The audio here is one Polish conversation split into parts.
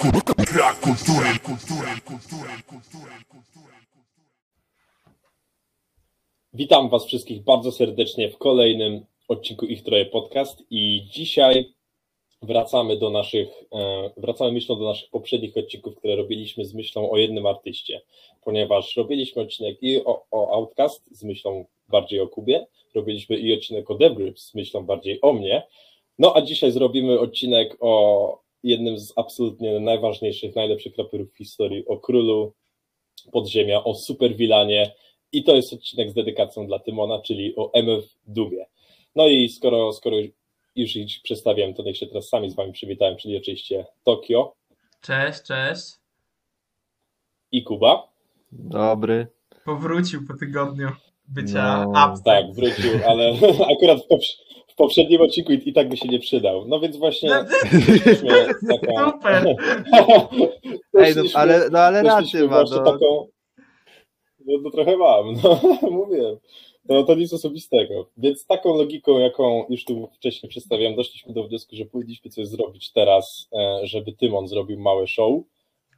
Krak kultury, kultury, kultury, kultury, kultury. Witam Was wszystkich bardzo serdecznie w kolejnym odcinku Ich Troje Podcast i dzisiaj wracamy do naszych, e, wracamy myślą do naszych poprzednich odcinków, które robiliśmy z myślą o jednym artyście, ponieważ robiliśmy odcinek i o, o Outcast z myślą bardziej o Kubie, robiliśmy i odcinek o Debry z myślą bardziej o mnie, no a dzisiaj zrobimy odcinek o jednym z absolutnie najważniejszych, najlepszych raperów w historii, o królu podziemia, o superwilanie i to jest odcinek z dedykacją dla Tymona, czyli o MF Dumie. No i skoro, skoro już ich przedstawiałem, to niech się teraz sami z wami przywitałem, czyli oczywiście Tokio Cześć, cześć. i Kuba. Dobry. Powrócił po tygodniu bycia No, absent. Tak, wrócił, ale akurat w poprzednim odcinku i, i tak by się nie przydał. No więc właśnie mieliśmy taką... Super. Ej, no, ale, no ale rację ma, no. taką. No, no trochę mam, no mówię. No to nic osobistego. Więc taką logiką, jaką już tu wcześniej przedstawiałem, doszliśmy do wniosku, że powinniśmy coś zrobić teraz, e, żeby Tymon zrobił małe show.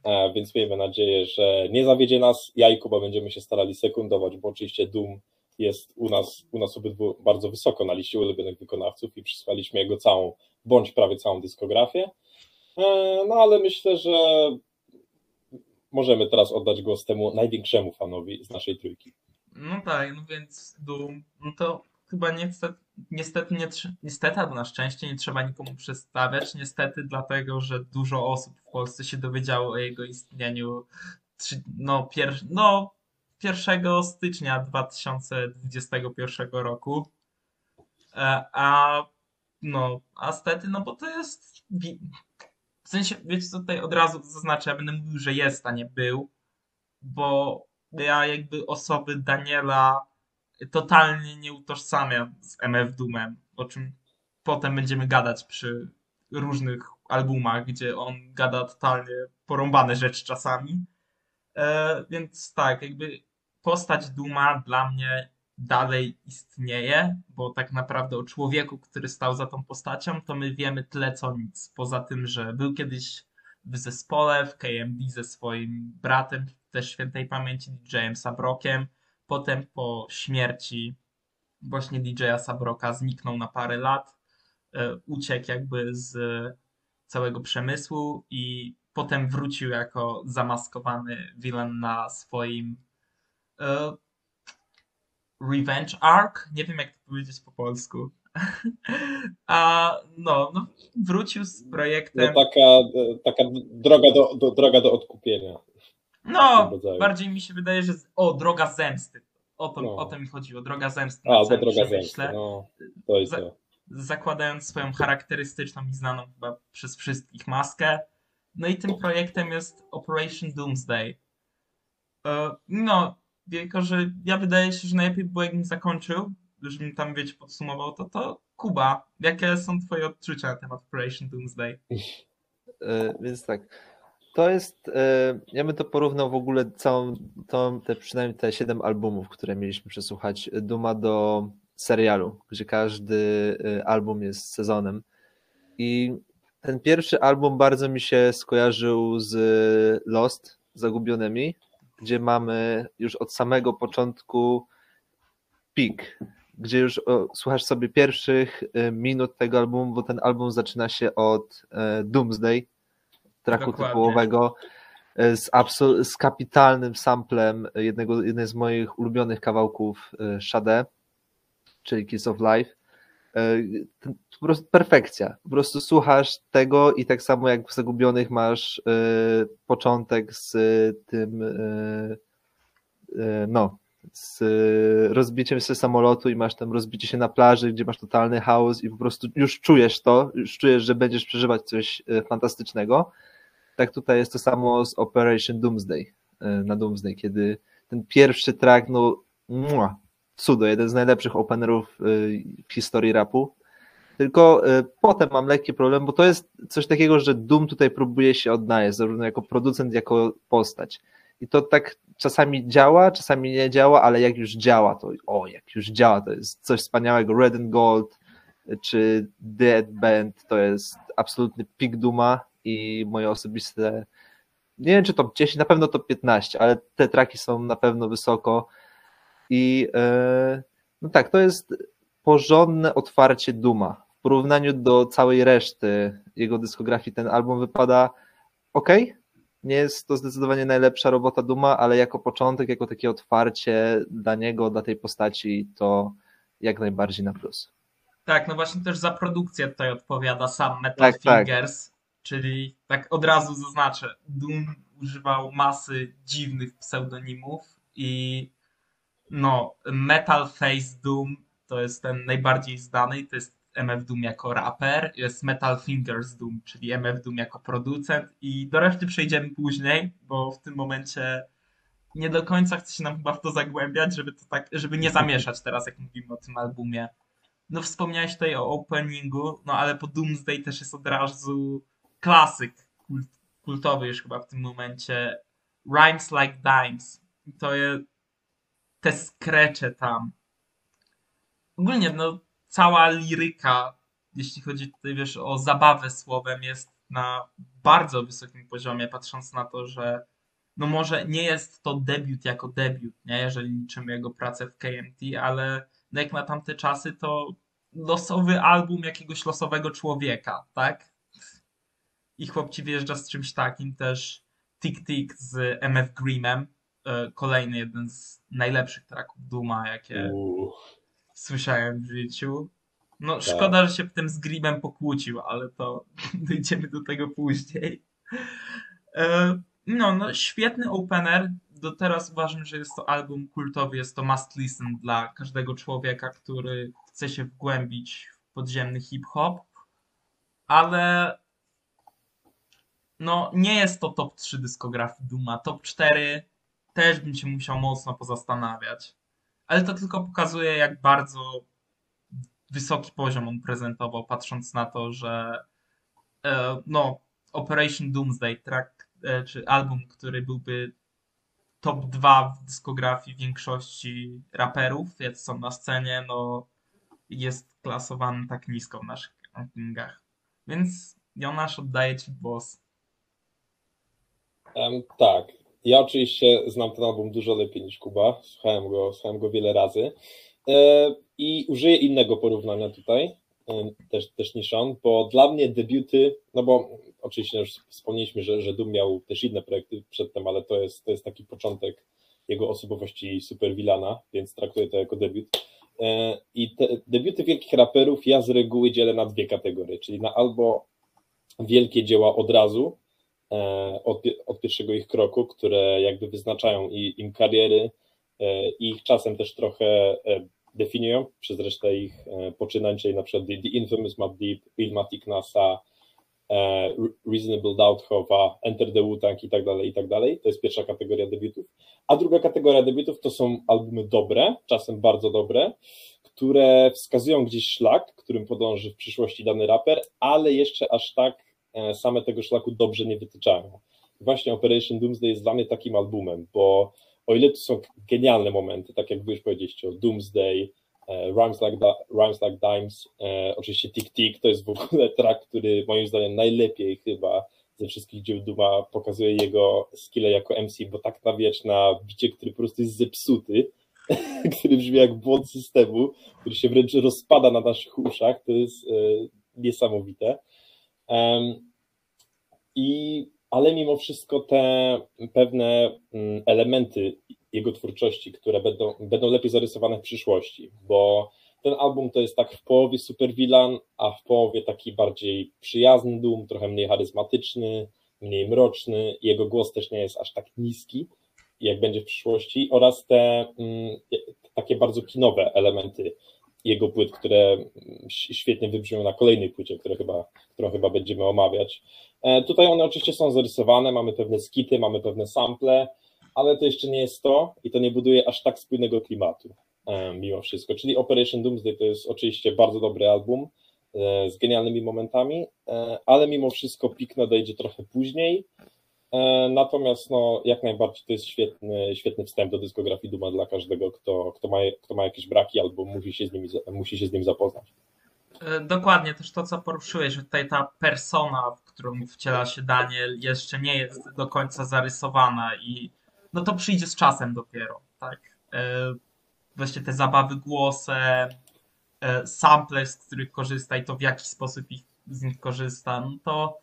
E, Więc miejmy nadzieję, że nie zawiedzie nas. Ja i Kuba będziemy się starali sekundować, bo oczywiście Doom jest u nas, u nas obydwu bardzo wysoko na liście ulubionych wykonawców i przysłaliśmy jego całą, bądź prawie całą dyskografię. E, No ale myślę, że możemy teraz oddać głos temu największemu fanowi z naszej trójki. No tak, no więc Doom, no to chyba niestety, niestety, nie, niestety albo na szczęście nie trzeba nikomu przedstawiać. Niestety dlatego, że dużo osób w Polsce się dowiedziało o jego istnieniu no, pier, no 1 stycznia 2021 roku. E, A no, a stety, no bo to jest w sensie, wiecie tutaj od razu zaznaczę, ja będę mówił, że jest, a nie był, bo ja jakby osoby Daniela totalnie nie utożsamiam z MF Doomem, o czym potem będziemy gadać przy różnych albumach, gdzie on gada totalnie porąbane rzeczy czasami. E, więc tak, jakby postać Duma dla mnie dalej istnieje, bo tak naprawdę o człowieku, który stał za tą postacią, to my wiemy tyle co nic. Poza tym, że był kiedyś w zespole, w KMD ze swoim bratem, też świętej pamięci DJ-em Sabrokiem. Potem po śmierci właśnie DJ-a Sabroka zniknął na parę lat, e, uciekł jakby z całego przemysłu i potem wrócił jako zamaskowany villain na swoim Revenge Arc. Nie wiem, jak to powiedzieć po polsku. A no, no, wrócił z No projektem. taka, e, taka droga do, do, droga do odkupienia. No, bardziej mi się wydaje, że. O, droga zemsty. O to, No. o to mi chodziło. Droga zemsty. A, to droga zemsty. No, to jest Za- to. Zakładając swoją charakterystyczną i znaną chyba przez wszystkich maskę. No i tym projektem jest Operation Doomsday. E, No, tylko że ja wydaje się, że najlepiej było, jakbym zakończył, żebym tam, wiecie, podsumował to, to Kuba, jakie są twoje odczucia na temat Operation Doomsday? E, Więc tak. To jest, e, ja bym to porównał w ogóle całą, tą, te, przynajmniej te 7 albumów, które mieliśmy przesłuchać, Duma do serialu, gdzie każdy e, album jest sezonem. I ten pierwszy album bardzo mi się skojarzył z Lost, Zagubionymi, gdzie mamy już od samego początku pik, gdzie już słuchasz sobie pierwszych e, minut tego albumu, bo ten album zaczyna się od e, Doomsday, traku Dokładnie. tytułowego, e, z, absol- z kapitalnym samplem jednego, jednej z moich ulubionych kawałków e, Shade, czyli Kiss of Life. E, Po prostu perfekcja. Po prostu słuchasz tego i tak samo jak w Zagubionych masz e, początek z tym e, no z rozbiciem się samolotu i masz tam rozbicie się na plaży, gdzie masz totalny chaos i po prostu już czujesz to, już czujesz, że będziesz przeżywać coś fantastycznego. Tak tutaj jest to samo z Operation Doomsday na Doomsday, kiedy ten pierwszy track, no mua, cudo, jeden z najlepszych openerów e, w historii rapu. Tylko e, potem mam lekki problem, bo to jest coś takiego, że Doom tutaj próbuje się odnaleźć, zarówno jako producent, jako postać. I to tak czasami działa, czasami nie działa, ale jak już działa, to o, jak już działa, to jest coś wspaniałego. Red and Gold czy Dead Band to jest absolutny pik Duma i moje osobiste, nie wiem czy top 10, na pewno top 15, ale te traki są na pewno wysoko i e, no tak, to jest porządne otwarcie Duma. W porównaniu do całej reszty jego dyskografii ten album wypada ok. Nie jest to zdecydowanie najlepsza robota Duma, ale jako początek, jako takie otwarcie dla niego, dla tej postaci, to jak najbardziej na plus. Tak, no właśnie też za produkcję tutaj odpowiada sam Metal Tak, tak. Fingers, czyli tak od razu zaznaczę, Doom używał masy dziwnych pseudonimów i no, Metal Face Doom to jest ten najbardziej znany, to jest MF Doom jako raper, jest Metal Fingers Doom, czyli MF Doom jako producent i do reszty przejdziemy później, bo w tym momencie nie do końca chce się nam chyba w to zagłębiać, żeby to tak, żeby nie zamieszać teraz, jak mówimy o tym albumie. No wspomniałeś tutaj o openingu, no ale po Doomsday też jest od razu klasyk kult, kultowy już chyba w tym momencie. Rhymes Like Dimes. I to jest te skrecze tam. Ogólnie no cała liryka, jeśli chodzi tutaj wiesz o zabawę słowem jest na bardzo wysokim poziomie, patrząc na to, że no może nie jest to debiut jako debiut, nie, jeżeli liczymy jego pracę w KMT, ale no jak na tamte czasy to losowy album jakiegoś losowego człowieka, tak? I chłopci wjeżdża z czymś takim też Tick Tick z MF Grimmem, kolejny jeden z najlepszych tracków Duma, jakie Uuu, słyszałem w życiu. No szkoda, że się potem z Grimmem pokłócił, ale to dojdziemy do tego później. E, No, no świetny opener. Do teraz uważam, że jest to album kultowy, jest to must listen dla każdego człowieka, który chce się wgłębić w podziemny hip-hop, ale no nie jest to top 3 dyskografii Duma. Top 4 też bym się musiał mocno pozastanawiać. Ale to tylko pokazuje, jak bardzo wysoki poziom on prezentował, patrząc na to, że e, no, Operation Doomsday, track, e, czy album, który byłby top 2 w dyskografii większości raperów, jacy są na scenie, no jest klasowany tak nisko w naszych rankingach. Więc Jonasz, oddaję Ci głos. Em, tak, ja oczywiście znam ten album dużo lepiej niż Kuba, słuchałem go, słuchałem go wiele razy e, i użyję innego porównania tutaj, e, też, też niż on, bo dla mnie debiuty, no bo oczywiście już wspomnieliśmy, że, że Doom miał też inne projekty przedtem, ale to jest, to jest taki początek jego osobowości superwilana, więc traktuję to jako debiut. E, I te debiuty wielkich raperów ja z reguły dzielę na dwie kategorie, czyli na albo wielkie dzieła od razu, od, od pierwszego ich kroku, które jakby wyznaczają i, im kariery e, i ich czasem też trochę e, definiują przez resztę ich e, poczynań, czyli na przykład The, Infamous Matt Deep, Illmatic NASA, e, Reasonable Doubt Hofa, Enter the Wu-Tang i tak dalej, i tak dalej. To jest pierwsza kategoria debiutów. A druga kategoria debiutów to są albumy dobre, czasem bardzo dobre, które wskazują gdzieś szlak, którym podąży w przyszłości dany raper, ale jeszcze aż tak e, same tego szlaku dobrze nie wytyczają. Właśnie Operation Doomsday jest dla mnie takim albumem, bo o ile tu są genialne momenty, tak jak już powiedzieliście o Doomsday, e, Rhymes Like, da, Rhymes like Dimes, e, oczywiście Tick Tick to jest w ogóle track, który moim zdaniem najlepiej chyba ze wszystkich dzieł Duma pokazuje jego skille jako MC, bo tak na wiecz na bicie, który po prostu jest zepsuty, który brzmi jak błąd systemu, który się wręcz rozpada na naszych uszach, to jest e, niesamowite. Em, I, ale mimo wszystko te pewne mm, elementy jego twórczości, które będą, będą lepiej zarysowane w przyszłości, bo ten album to jest tak w połowie supervillain, a w połowie taki bardziej przyjazny Doom, trochę mniej charyzmatyczny, mniej mroczny, jego głos też nie jest aż tak niski, jak będzie w przyszłości, oraz te mm, takie bardzo kinowe elementy jego płyt, które świetnie wybrzmią na kolejnej płycie, które chyba, którą chyba będziemy omawiać. E, Tutaj one oczywiście są zarysowane, mamy pewne skity, mamy pewne sample, ale to jeszcze nie jest to i to nie buduje aż tak spójnego klimatu e, mimo wszystko. Czyli Operation Doomsday to jest oczywiście bardzo dobry album e, z genialnymi momentami, ale mimo wszystko pik nadejdzie trochę później. E, Natomiast no, jak najbardziej to jest świetny, świetny wstęp do dyskografii Duma dla każdego, kto, kto, ma, kto ma jakieś braki albo musi się, z nimi, musi się z nim zapoznać. E, Dokładnie, też to, co poruszyłeś, że tutaj ta persona, w którą wciela się Daniel, jeszcze nie jest do końca zarysowana i no to przyjdzie z czasem dopiero, tak? E, właśnie te zabawy głosem, sample, z których korzysta i to w jaki sposób ich, z nich korzysta, no to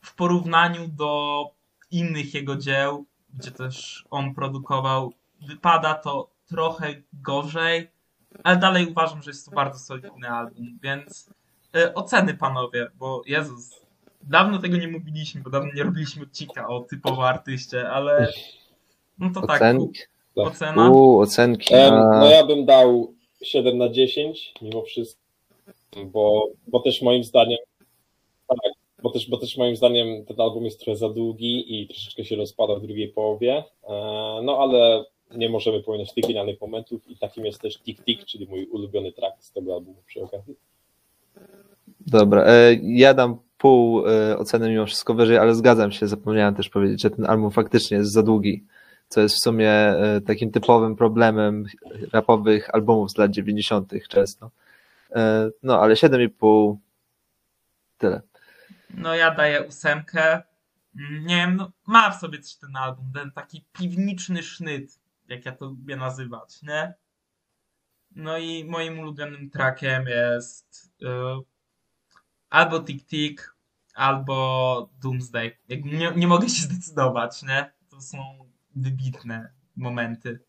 w porównaniu do innych jego dzieł, gdzie też on produkował, wypada to trochę gorzej, ale dalej uważam, że jest to bardzo solidny album, więc e, oceny panowie, bo Jezus, dawno tego nie mówiliśmy, bo dawno nie robiliśmy odcinka o typowo artyście, ale no to tak, Ocenki. ocena. Uuu, ocenki. Em, A, No ja bym dał 7 na 10 mimo wszystko, bo, bo też moim zdaniem tak, bo też, bo też moim zdaniem ten album jest trochę za długi i troszeczkę się rozpada w drugiej połowie, E, no ale nie możemy pominąć tych finalnych momentów i takim jest też Tik Tik, czyli mój ulubiony track z tego albumu przy okazji. Dobra, e, ja dam pół e, oceny mimo wszystko wyżej, ale zgadzam się, zapomniałem też powiedzieć, że ten album faktycznie jest za długi, co jest w sumie takim typowym problemem rapowych albumów z lat 90. często. No, ale 7,5 tyle. No ja daję ósemkę. Nie wiem, no, ma w sobie coś ten album, ten taki piwniczny sznyt, jak ja to lubię nazywać, nie? No i moim ulubionym trackiem jest y, albo Tik Tik, albo Doomsday. Jak nie, nie mogę się zdecydować, nie? To są wybitne momenty.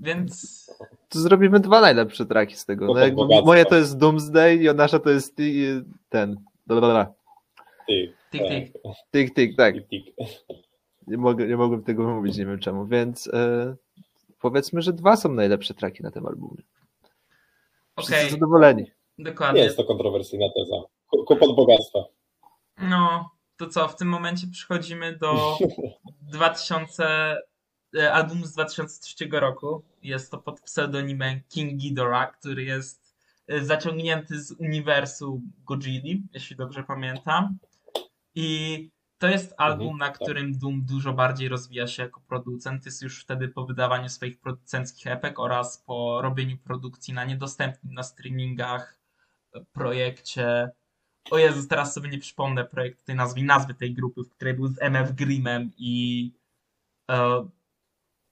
Więc To zrobimy dwa najlepsze traki z tego. No, moje to jest Doomsday, Jonasza to jest i- ten. Blablabla. Ty, Tik Tik. Tik, tik, tak. Tik. Nie, mogę, nie mogłem tego wymówić, nie wiem czemu, więc e, powiedzmy, że dwa są najlepsze traki na tym albumie. Wszyscy Okej, zadowoleni. Nie dokładnie. jest to kontrowersyjna teza. Ku- Kłopot bogactwa. No, to co, w tym momencie przechodzimy do 2000, e, albumu z 2003 roku. Jest to pod pseudonimem King Ghidorah, który jest e, zaciągnięty z uniwersum Godzilli, jeśli dobrze pamiętam. I to jest album, Mhm, na tak. którym Doom dużo bardziej rozwija się jako producent. Jest już wtedy po wydawaniu swoich producenckich epek oraz po robieniu produkcji na niedostępnym na streamingach e, projekcie o Jezus, teraz sobie nie przypomnę projekt tej nazwy, nazwy tej grupy, w której był z MF Grimmem i e,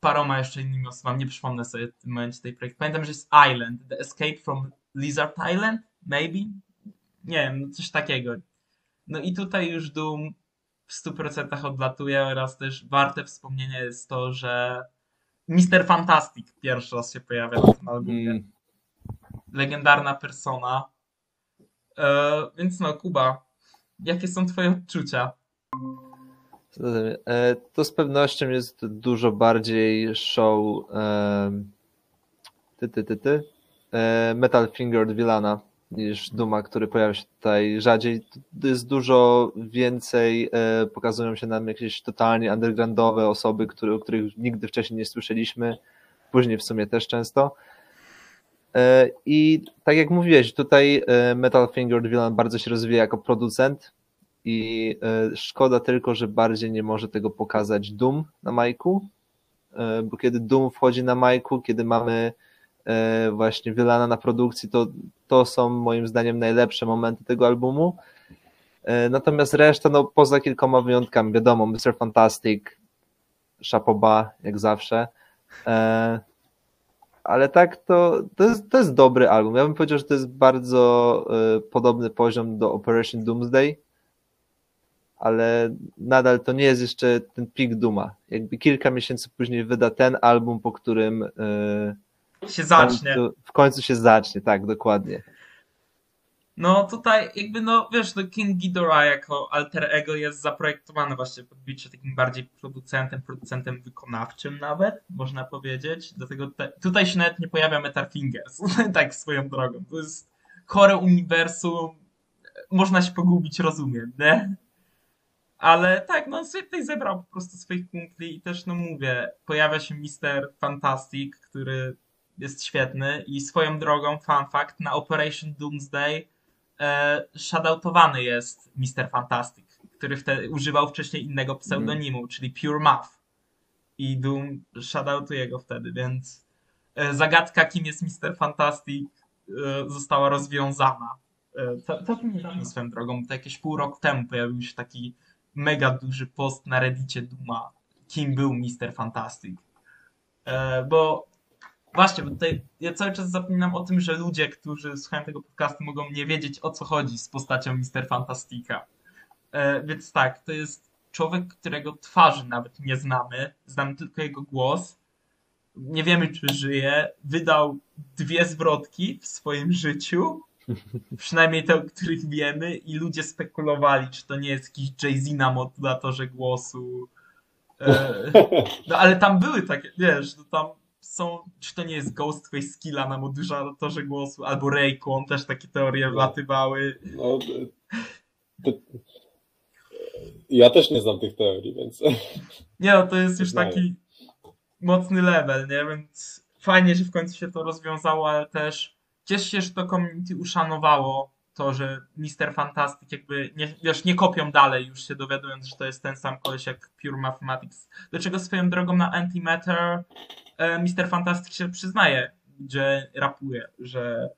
paroma jeszcze innymi osobami. Nie przypomnę sobie w tym momencie tej projekt. Pamiętam, że jest Island, The Escape from Lizard Island, maybe? Nie wiem, no coś takiego. No i tutaj już Doom w 100% odlatuje oraz też warte wspomnienia jest to, że Mr. Fantastic pierwszy raz się pojawia na tym albumie Mm, legendarna persona. E, więc no, Kuba, jakie są twoje odczucia? e, to z pewnością jest dużo bardziej show em, ty, ty, ty, ty, e, Metal Fingered Villana niż Duma, który pojawia się tutaj rzadziej. Jest dużo więcej, e, pokazują się nam jakieś totalnie undergroundowe osoby, które, o których nigdy wcześniej nie słyszeliśmy, później w sumie też często. E, I tak jak mówiłeś, tutaj e, Metal Fingered Villain bardzo się rozwija jako producent i szkoda tylko, że bardziej nie może tego pokazać Doom na majku, bo kiedy Doom wchodzi na majku, kiedy mamy właśnie Villana na produkcji, to to są moim zdaniem najlepsze momenty tego albumu. E, Natomiast reszta, no poza kilkoma wyjątkami, wiadomo, Mr. Fantastic, Chapoba, jak zawsze. E, ale tak, to, to, jest, to jest dobry album. Ja bym powiedział, że to jest bardzo e, podobny poziom do Operation Doomsday, ale nadal to nie jest jeszcze ten pik Duma. Jakby kilka miesięcy później wyda ten album, po którym Się w zacznie. końcu, w końcu się zacznie, tak, dokładnie. No tutaj jakby no wiesz, no King Ghidorah jako alter ego jest zaprojektowany właśnie pod bycie takim bardziej producentem, producentem wykonawczym nawet, można powiedzieć. Dlatego te, tutaj się nawet nie pojawia Metal Fingers, tak swoją drogą. To jest chore uniwersum, można się pogubić, rozumiem, nie? Ale tak, no on sobie tutaj zebrał po prostu swoich kumpli i też, no mówię, pojawia się Mr. Fantastic, który jest świetny i swoją drogą, fun fact, na Operation Doomsday e, shoutoutowany jest Mr. Fantastic, który wtedy używał wcześniej innego pseudonimu, czyli Pure Muff. I Doom shoutoutuje go wtedy, więc e, zagadka, kim jest Mr. Fantastic, e, została rozwiązana. E, To, to niedawno swoją drogą, to jakieś pół roku temu pojawił się taki mega duży post na reddicie Duma, kim był Mr. Fantastic. E, Bo właśnie, bo tutaj ja cały czas zapominam o tym, że ludzie, którzy słuchają tego podcastu mogą nie wiedzieć o co chodzi z postacią Mr. Fantastica. E, Więc tak, to jest człowiek, którego twarzy nawet nie znamy, znamy tylko jego głos. Nie wiemy, czy żyje. Wydał dwie zwrotki w swoim życiu przynajmniej te, o których wiemy, i ludzie spekulowali, czy to nie jest jakiś Jay-Z na modulatorze głosu. E, no ale tam były takie, wiesz, no tam są, czy to nie jest Ghostface Skilla na modulatorze głosu, albo Raycon, też takie teorie wlatywały. No, to, ja też nie znam tych teorii, więc Nie no, to jest już taki mocny level, nie? Więc fajnie, że w końcu się to rozwiązało, ale też cieszę się, że to community uszanowało to, że Mr. Fantastic jakby, nie, wiesz, nie kopią dalej, już się dowiadując, że to jest ten sam koleś jak Pure Mathematics. Do czego swoją drogą na Antimatter e, Mr. Fantastic się przyznaje, gdzie rapuje, że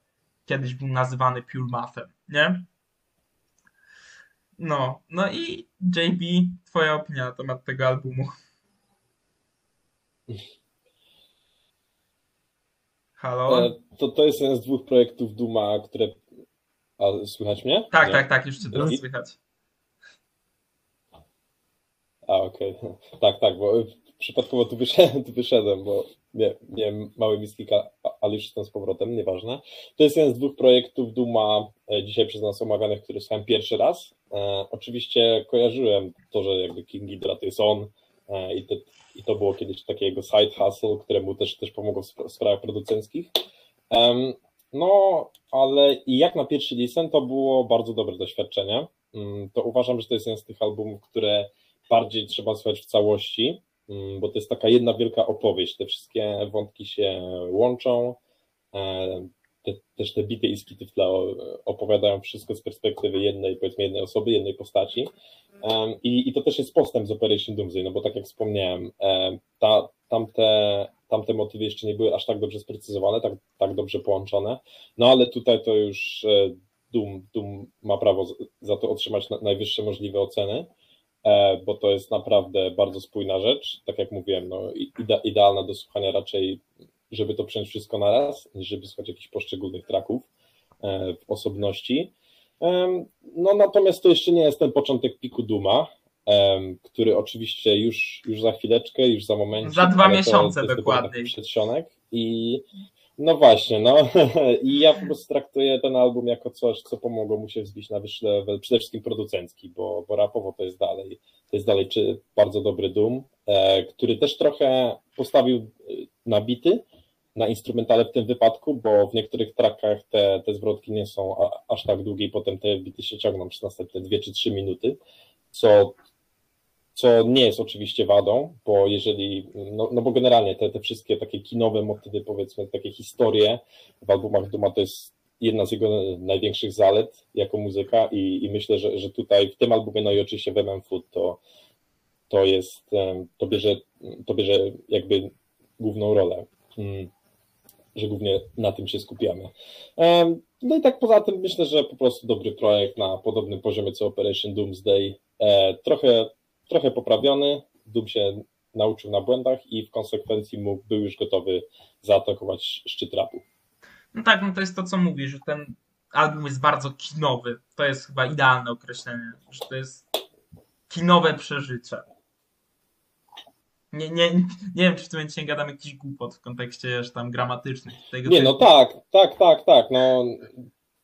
kiedyś był nazywany Pure Mathem, nie? No, no i JB, twoja opinia na temat tego albumu. Halo? e, to, to jest jeden z dwóch projektów Duma, które. A słychać mnie? Tak, Nie? tak, tak, już cię teraz Drugi? słychać. A, okej. Tak, tak, bo przypadkowo tu wyszedłem, tu wyszedłem bo nie, miałem mały miskika, ale już jestem z powrotem, nieważne. To jest jeden z dwóch projektów Duma e, dzisiaj przez nas omawianych, który słuchałem pierwszy raz. E, oczywiście kojarzyłem to, że jakby King Ghidorah to jest on e, i, to, i to było kiedyś takie jego side hustle, któremu też, też pomogło w spra- w sprawach producenckich. No, ale i jak na pierwszy listen to było bardzo dobre doświadczenie. Mm, To uważam, że to jest jeden z tych albumów, które bardziej trzeba słuchać w całości, mm, bo to jest taka jedna wielka opowieść. Te wszystkie wątki się łączą. e, Te, też te bity i skity w tle o- opowiadają wszystko z perspektywy jednej, powiedzmy, jednej osoby, jednej postaci. Em, I, I to też jest postęp z Operation Doomsday, no bo tak jak wspomniałem, em, ta, tamte, tamte motywy jeszcze nie były aż tak dobrze sprecyzowane, tak, tak dobrze połączone. No ale tutaj to już e, Doom, Doom ma prawo za to otrzymać na- najwyższe możliwe oceny e, bo to jest naprawdę bardzo spójna rzecz. Tak jak mówiłem, no, idealna do słuchania raczej, żeby to przyjąć wszystko na raz, niż żeby słuchać jakichś poszczególnych traków e, w osobności. No natomiast to jeszcze nie jest ten początek piku Duma, który oczywiście już, już za chwileczkę, już za moment. Za dwa miesiące dokładniej. Przedsionek i no właśnie, no i ja po prostu traktuję ten album jako coś, co pomogło mu się wzbić na wyższy level, przede wszystkim producencki, bo, bo rapowo to jest dalej, to jest dalej czy bardzo dobry Doom, e, który też trochę postawił e, na bity, na instrumentale w tym wypadku, bo w niektórych trackach te, te zwrotki nie są aż tak długie i potem te bity się ciągną przez następne dwie czy trzy minuty, co co nie jest oczywiście wadą, bo jeżeli, no, no bo generalnie te, te wszystkie takie kinowe motywy, powiedzmy, takie historie w albumach Duma to jest jedna z jego największych zalet jako muzyka i, i myślę, że, że tutaj w tym albumie, no i oczywiście w MM Food to, to jest, to bierze, to bierze jakby główną rolę, mm, że głównie na tym się skupiamy. No i tak poza tym myślę, że po prostu dobry projekt na podobnym poziomie co Operation Doomsday, E, trochę trochę poprawiony, Doom się nauczył na błędach i w konsekwencji mógł, był już gotowy zaatakować szczyt rapu. No tak, no to jest to, co mówisz, że ten album jest bardzo kinowy. To jest chyba idealne określenie, że to jest kinowe przeżycie. Nie, nie, nie wiem, czy w tym momencie nie gadam jakiś głupot w kontekście że tam gramatycznych. Nie, typu. no tak, tak, tak, tak, no,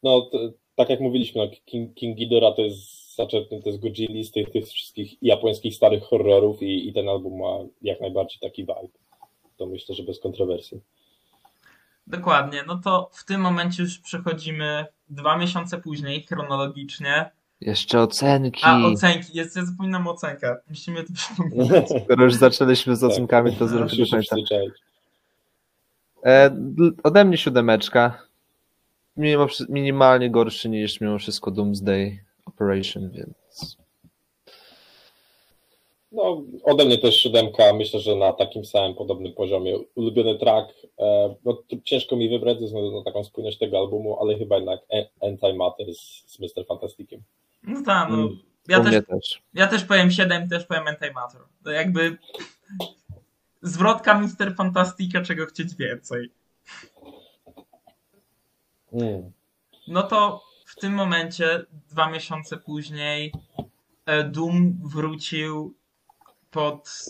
no tak jak mówiliśmy, no, King, King Ghidorah to jest zaczerpnięte z Godzilli, z tych, tych wszystkich japońskich starych horrorów i, i ten album ma jak najbardziej taki vibe. To myślę, że bez kontrowersji. Dokładnie, no to w tym momencie już przechodzimy dwa miesiące później, chronologicznie. Jeszcze ocenki. A, ocenki, jest, ja zapominam o ocenkach. Musimy to przypomnieć. Skoro już zaczęliśmy z Tak. ocenkami, to zrobię Musisz do końca. przyzwyczaić. E, ode mnie siódemeczka. Minimalnie gorszy niż mimo wszystko Doomsday Operation, więc No, ode mnie też siódemka, myślę, że na takim samym podobnym poziomie. Ulubiony track, e, no ciężko mi wybrać ze względu na taką spójność tego albumu, ale chyba jednak Antimatter z, z Mr. Fantasticiem. No tak, no. Mm, Ja też, też. ja też powiem 7, też powiem Antimatter. To jakby zwrotka Mister Fantastica, czego chcieć więcej. No to w tym momencie, dwa miesiące później, e, Doom wrócił pod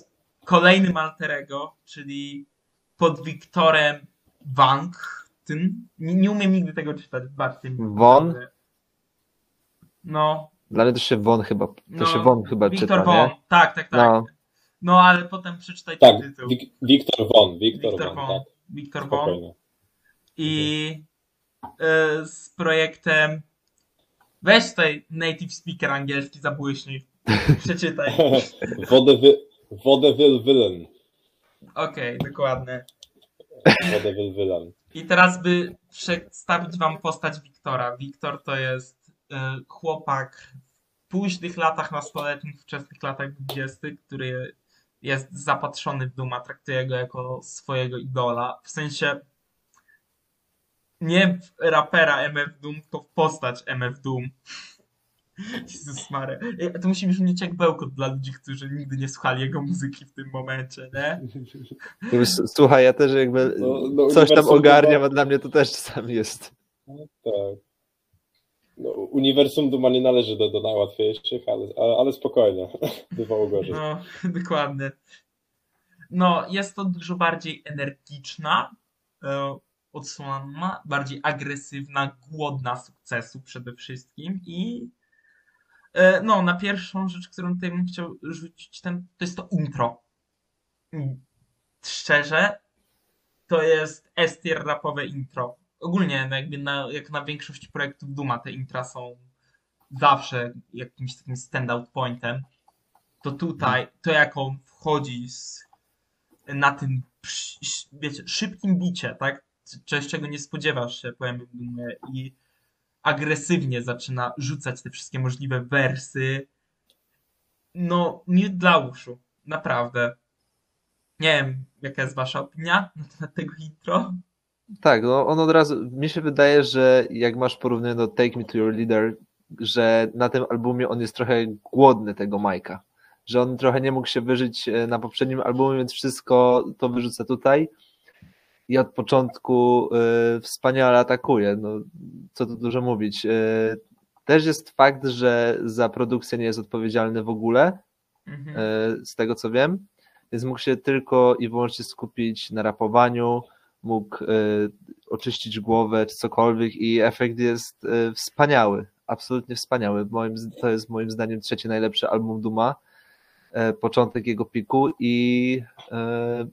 kolejnym alterego, czyli pod Wiktorem Wang. Tym, nie, nie umiem nigdy tego czytać, bardziej. Von? No, Dla mnie to się Won chyba, to no się Won chyba Wiktor czyta, Von, nie? tak, tak, tak. No. No. ale potem przeczytaj Tak, ten tytuł. Wik- Wiktor Von, Wiktor, Wiktor Von, Von. tak, Wiktor Von. I e, z projektem weź tutaj native speaker angielski zabłyśnij. Przeczytaj. Wodewyl Villain. Okej, dokładnie. Wodewyl Villain. I teraz by przedstawić wam postać Wiktora. Wiktor to jest e, chłopak w późnych latach nastoletnich, wczesnych latach dwudziestych, który jest zapatrzony w Duma, traktuje go jako swojego idola. W sensie nie w rapera MF Doom, tylko w postać MF Doom. Jezus Mary. To musi brzmieć jak bełkot dla ludzi, którzy nigdy nie słuchali jego muzyki w tym momencie, nie? Słuchaj, ja też jakby No, no, coś tam ogarniam, Duma- a dla mnie to też czasami jest. Tak. No, uniwersum Duma nie należy do, do najłatwiejszych, ale, ale, ale spokojnie. Bywało gorzej. No, dokładnie. No, jest to dużo bardziej energiczna e, odsłona, bardziej agresywna, głodna sukcesu przede wszystkim i e, no, na pierwszą rzecz, którą tutaj bym chciał rzucić, ten, to jest to intro. Szczerze, to jest S-tier rapowe intro. Ogólnie, no jakby na, jak na większość projektów Duma, te intra są zawsze jakimś takim standout pointem to tutaj, to jak on wchodzi z, na tym, wiecie, szybkim bicie, tak? Czegoś, czego nie spodziewasz się, powiem, Dumie, i agresywnie zaczyna rzucać te wszystkie możliwe wersy. No, nie dla uszu, naprawdę. Nie wiem, jaka jest wasza opinia na temat tego intro. Tak, no on od razu, mi się wydaje, że jak masz porównanie do Take Me To Your Leader, że na tym albumie on jest trochę głodny tego Majka, że on trochę nie mógł się wyżyć e, na poprzednim albumie, więc wszystko to wyrzuca tutaj i od początku e, wspaniale atakuje, no co tu dużo mówić. E, też jest fakt, że za produkcję nie jest odpowiedzialny w ogóle, Mhm. e, z tego co wiem, więc mógł się tylko i wyłącznie skupić na rapowaniu, mógł e, oczyścić głowę czy cokolwiek i efekt jest e, wspaniały, absolutnie wspaniały. Moim, to jest moim zdaniem trzeci najlepszy album Duma, e, początek jego piku i e,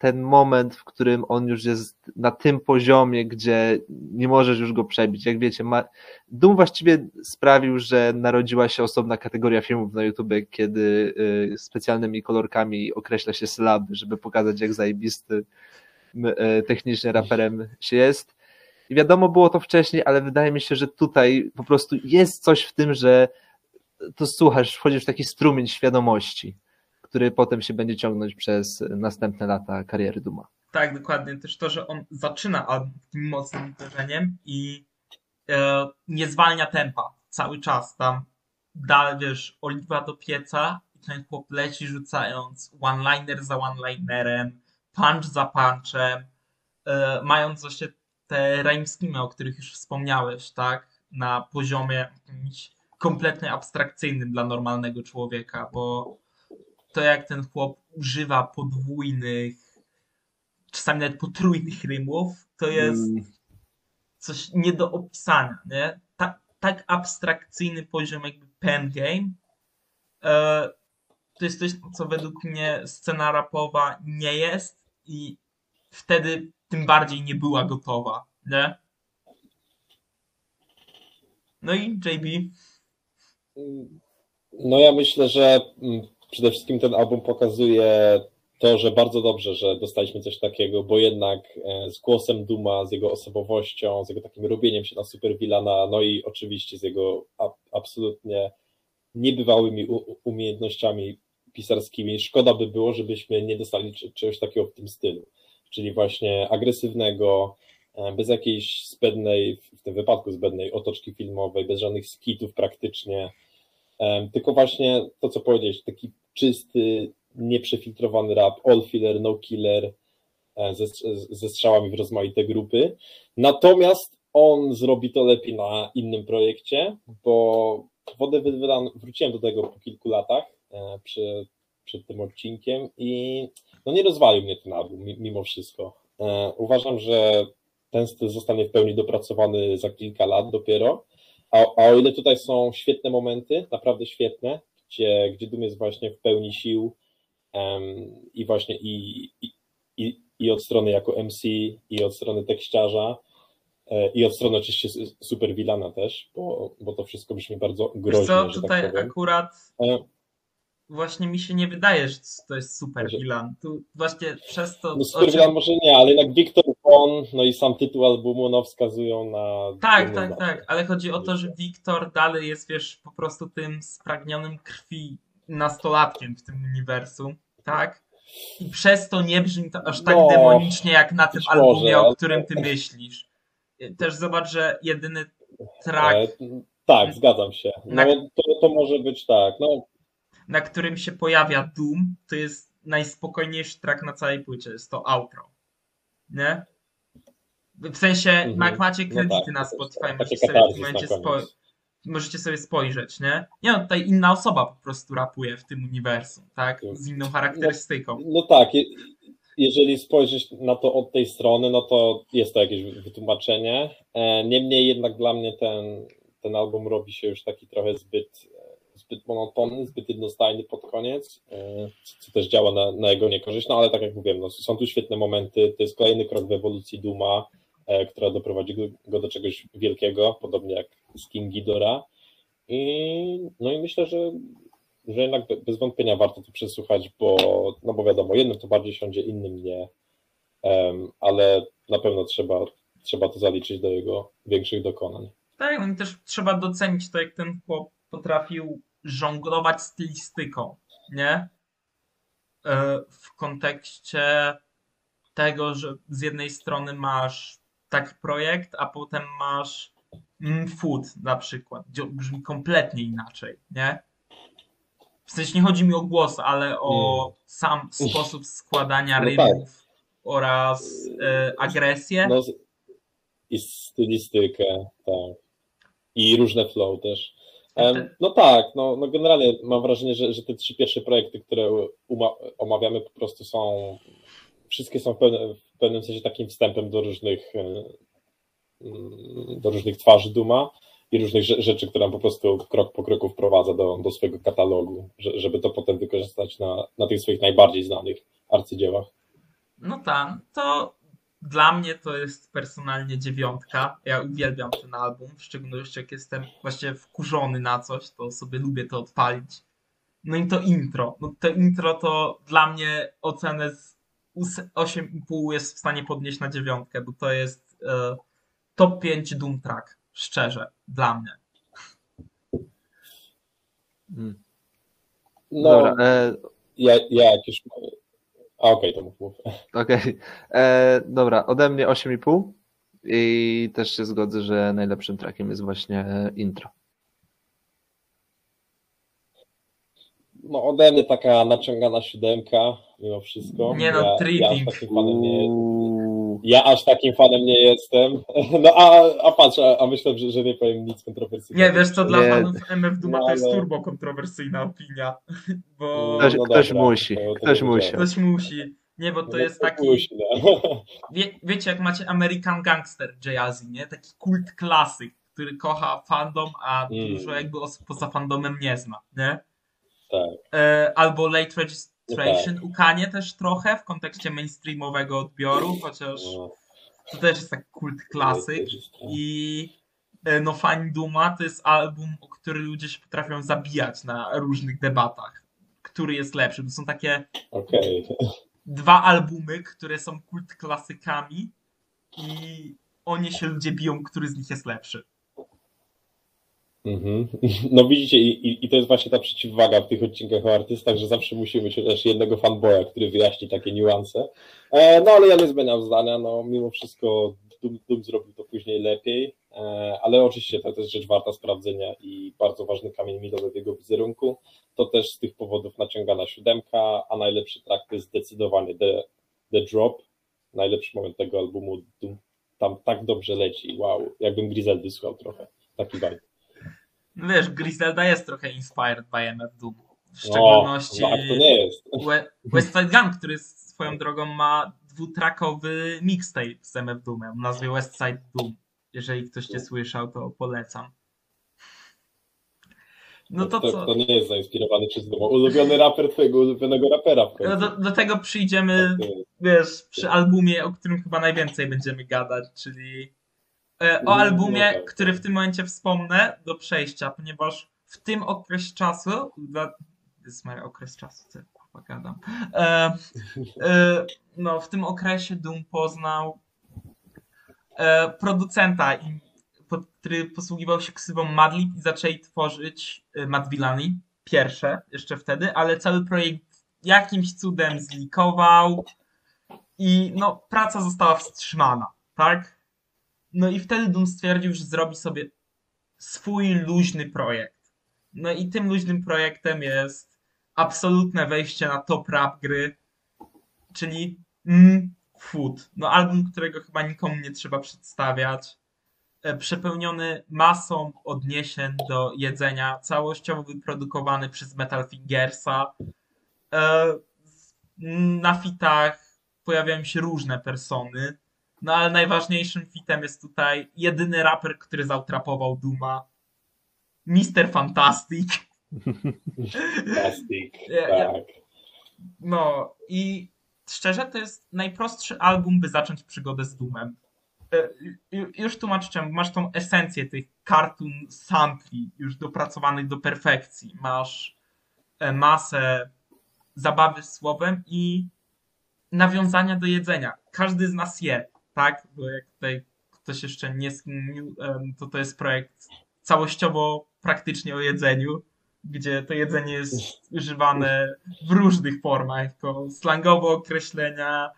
ten moment, w którym on już jest na tym poziomie, gdzie nie możesz już go przebić. Jak wiecie, ma... Doom właściwie sprawił, że narodziła się osobna kategoria filmów na YouTube, kiedy y, specjalnymi kolorkami określa się sylaby, żeby pokazać, jak zajebisty e, technicznie raperem się jest. I wiadomo było to wcześniej, ale wydaje mi się, że tutaj po prostu jest coś w tym, że to słuchasz, wchodzisz w taki strumień świadomości, który potem się będzie ciągnąć przez następne lata kariery Duma. Tak, dokładnie. Też to, że on zaczyna takim mocnym uderzeniem i e, nie zwalnia tempa cały czas. Tam dalej, wiesz, oliwa do pieca i ten chłop leci rzucając one-liner za one-linerem, punch za punchem, e, mając właśnie te rhyme o których już wspomniałeś, tak? Na poziomie kompletnie abstrakcyjnym dla normalnego człowieka, bo to jak ten chłop używa podwójnych czasami nawet potrójnych rymów, to jest Mm. coś nie do opisania, nie? Tak, tak abstrakcyjny poziom jakby pen game. E, to jest coś, co według mnie scena rapowa nie jest i wtedy tym bardziej nie była gotowa, nie? No i JB, No ja myślę, że mm, przede wszystkim ten album pokazuje to, że bardzo dobrze, że dostaliśmy coś takiego, bo jednak e, z głosem Duma, z jego osobowością, z jego takim robieniem się na superwilana, no i oczywiście z jego absolutnie niebywałymi umiejętnościami pisarskimi. Szkoda by było, żebyśmy nie dostali czegoś takiego w tym stylu, czyli właśnie agresywnego, e, bez jakiejś zbędnej, w tym wypadku zbędnej otoczki filmowej, bez żadnych skitów praktycznie, tylko właśnie to, co powiedziałeś, taki czysty, nieprzefiltrowany rap, all filler, no killer, e, ze, ze strzałami w rozmaite grupy. Natomiast on zrobi to lepiej na innym projekcie, bo wodę wydan, wróciłem do tego po kilku latach e, przy, przed tym odcinkiem i no nie rozwalił mnie ten album mimo wszystko. E, uważam, że ten styl zostanie w pełni dopracowany za kilka lat dopiero, a, a o ile tutaj są świetne momenty, naprawdę świetne, gdzie, gdzie Doom jest właśnie w pełni sił um, i właśnie i, i, i, i od strony jako MC, i od strony tekściarza, e, i od strony oczywiście super Wilana też, bo, bo to wszystko brzmi bardzo groźnie. Co, tak tutaj tak akurat e, właśnie mi się nie wydaje, że to jest super. Wilan. Tu właśnie przez to. No super czym... może nie, ale jednak Wiktor Von, no i sam tytuł albumu no, wskazują na. Tak, tak, tak, ale chodzi o to, że Wiktor dalej jest, wiesz, po prostu tym spragnionym krwi nastolatkiem w tym uniwersum, tak? I przez to nie brzmi to aż tak no, demonicznie, jak na tym albumie, może, o którym ty myślisz. Też zobacz, że jedyny track. E, tak, zgadzam się. No, to, to może być tak. No, na którym się pojawia Doom, to jest najspokojniejszy track na całej płycie, jest to outro. Nie? W sensie, mhm. jak macie no kredyty no tak, na Spotify, możecie sobie w tym momencie możecie sobie spojrzeć, nie? Nie no, tutaj inna osoba po prostu rapuje w tym uniwersum, tak? Z inną charakterystyką. No, no tak, jeżeli spojrzeć na to od tej strony, no to jest to jakieś wytłumaczenie. E, niemniej jednak dla mnie ten, ten album robi się już taki trochę zbyt zbyt monotonny, zbyt jednostajny pod koniec, e, co też działa na, na jego niekorzyść, no ale tak jak mówiłem, no, są tu świetne momenty, to jest kolejny krok w ewolucji Duma, która doprowadzi go do czegoś wielkiego, podobnie jak z King Ghidorah i no i myślę, że, że jednak bez wątpienia warto to przesłuchać, bo no bo wiadomo, jednym to bardziej siądzie, innym nie, ale na pewno trzeba, trzeba to zaliczyć do jego większych dokonań. Tak, no i też trzeba docenić to, jak ten chłop potrafił żonglować stylistyką, nie? E, w kontekście tego, że z jednej strony masz taki projekt, a potem masz food na przykład, gdzie brzmi kompletnie inaczej, nie? W sensie nie chodzi mi o głos, ale o mm. sam sposób składania no rymów tak. oraz e, agresję. No, I stylistykę, tak. I różne flow też. No tak, no, no generalnie mam wrażenie, że, że te trzy pierwsze projekty, które omawiamy po prostu są, wszystkie są w pewnym, w pewnym sensie takim wstępem do różnych e, do różnych twarzy Duma i różnych rzeczy, które on po prostu krok po kroku wprowadza do, do swojego katalogu, żeby to potem wykorzystać na, na tych swoich najbardziej znanych arcydziełach. No tak, to dla mnie to jest personalnie dziewiątka. Ja uwielbiam ten album, w szczególności jak jestem właśnie wkurzony na coś, to sobie lubię to odpalić. No i to intro. No to intro to dla mnie ocenę z 8,5 jest w stanie podnieść na dziewiątkę, bo to jest e, top 5 Doom Track. Szczerze, dla mnie. Hmm. No, Dobra, e... ja, ja jak już okej, okay, to mów, mów. Okej, okay. E, dobra, ode mnie 8,5 i też się zgodzę, że najlepszym trackiem jest właśnie intro. No ode mnie taka naciągana siódemka mimo wszystko. Nie no, ja, tripping. Ja aż takim fanem nie, ja aż takim fanem nie jestem. No a, a patrz, a, a myślę, że, że nie powiem nic kontrowersyjnego. Nie, wiesz co, dla nie. fanów MF Duma no, ale... to jest turbo kontrowersyjna opinia. Bo... Ktoś, no ktoś dobra, musi, ktoś musi. Ktoś musi. Nie, bo to no, jest taki. Musi, no. Wie, wiecie, jak macie American Gangster Jazzy, nie? Taki kult klasyk, który kocha fandom, a mm. dużo jakby osób poza fandomem nie zna, nie? Tak. E, albo Late Registration Illustration tak. ukanie też trochę w kontekście mainstreamowego odbioru, chociaż no. to też jest tak kult klasyk i e, no Fani Duma to jest album, o który ludzie się potrafią zabijać na różnych debatach. Który jest lepszy? To są takie okay. dwa albumy, które są kult klasykami i o nie się ludzie biją, który z nich jest lepszy. Mhm. No widzicie, i, i, to jest właśnie ta przeciwwaga w tych odcinkach o artystach, że zawsze musimy mieć chociaż jednego fanboya, który wyjaśni takie niuanse. E, no ale ja nie zmieniam zdania, no mimo wszystko Doom, Doom zrobił to później lepiej, e, ale oczywiście to, jest rzecz warta sprawdzenia i bardzo ważny kamień milowy w jego wizerunku. To też z tych powodów naciągana siódemka, a najlepszy track to jest zdecydowanie The, The Drop, najlepszy moment tego albumu, Doom tam tak dobrze leci, wow, jakbym Griseldy słuchał trochę, taki vibe. No wiesz, Griselda jest trochę inspired by MF Doom. W No, szczególności no, a to nie jest. We- West Side Gun, który swoją drogą ma dwutrackowy mixtape z MF Doomem o nazwie West Side Doom. Jeżeli ktoś nie słyszał, to polecam. No to to, co? to nie jest zainspirowany przez Duma. Ulubiony raper twojego ulubionego rapera No do, do tego przyjdziemy, Tak, wiesz, przy albumie, o którym chyba najwięcej będziemy gadać, czyli o No, albumie, który w tym momencie wspomnę do przejścia, ponieważ w tym okres czasu, dla... jest okres czasu, co kurwa gadam, e, e, no w tym okresie Doom poznał e, producenta, i, pod, który posługiwał się ksywą Madlib i zaczęli tworzyć e, Mad Villani, pierwsze jeszcze wtedy, ale cały projekt jakimś cudem zlikował i no praca została wstrzymana, tak? No i wtedy Doom stwierdził, że zrobi sobie swój luźny projekt. No i tym luźnym projektem jest absolutne wejście na top rap gry, czyli mm, Food. No album, którego chyba nikomu nie trzeba przedstawiać. E, Przepełniony masą odniesień do jedzenia, całościowo wyprodukowany przez Metal Fingersa. E, Na fitach pojawiają się różne persony. No ale najważniejszym fitem jest tutaj jedyny raper, który zautrapował Duma. Mr. Fantastic. Plastik, Ja- ja- tak. No i szczerze to jest najprostszy album, by zacząć przygodę z Doomem. E, ju- Już tłumaczę czemu. Masz tą esencję tych cartoon sampli już dopracowanych do perfekcji. Masz e, masę zabawy słowem i nawiązania do jedzenia. Każdy z nas je, tak? Bo jak tutaj ktoś jeszcze nie skminił, to to jest projekt całościowo praktycznie o jedzeniu, gdzie to jedzenie jest używane w różnych formach, jako slangowe określenia,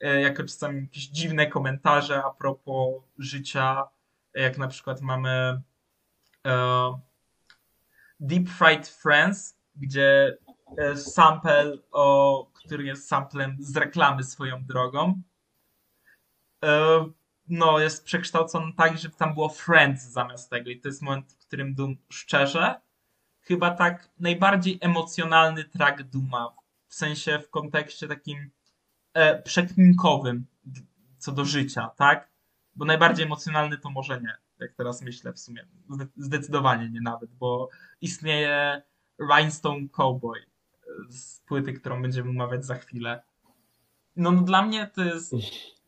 e, jako czasami jakieś dziwne komentarze a propos życia, jak na przykład mamy e, Deep Fried Friends, gdzie e, sample, o, który jest samplem z reklamy swoją drogą, no, jest przekształcony tak, że tam było Friends zamiast tego i to jest moment, w którym Doom szczerze chyba tak najbardziej emocjonalny track Duma, w sensie w kontekście takim e, przekminkowym co do życia, tak? Bo najbardziej emocjonalny to może nie, jak teraz myślę w sumie. Zde- Zdecydowanie nie nawet, bo istnieje Rhinestone Cowboy e, z płyty, którą będziemy omawiać za chwilę. No, no dla mnie to jest,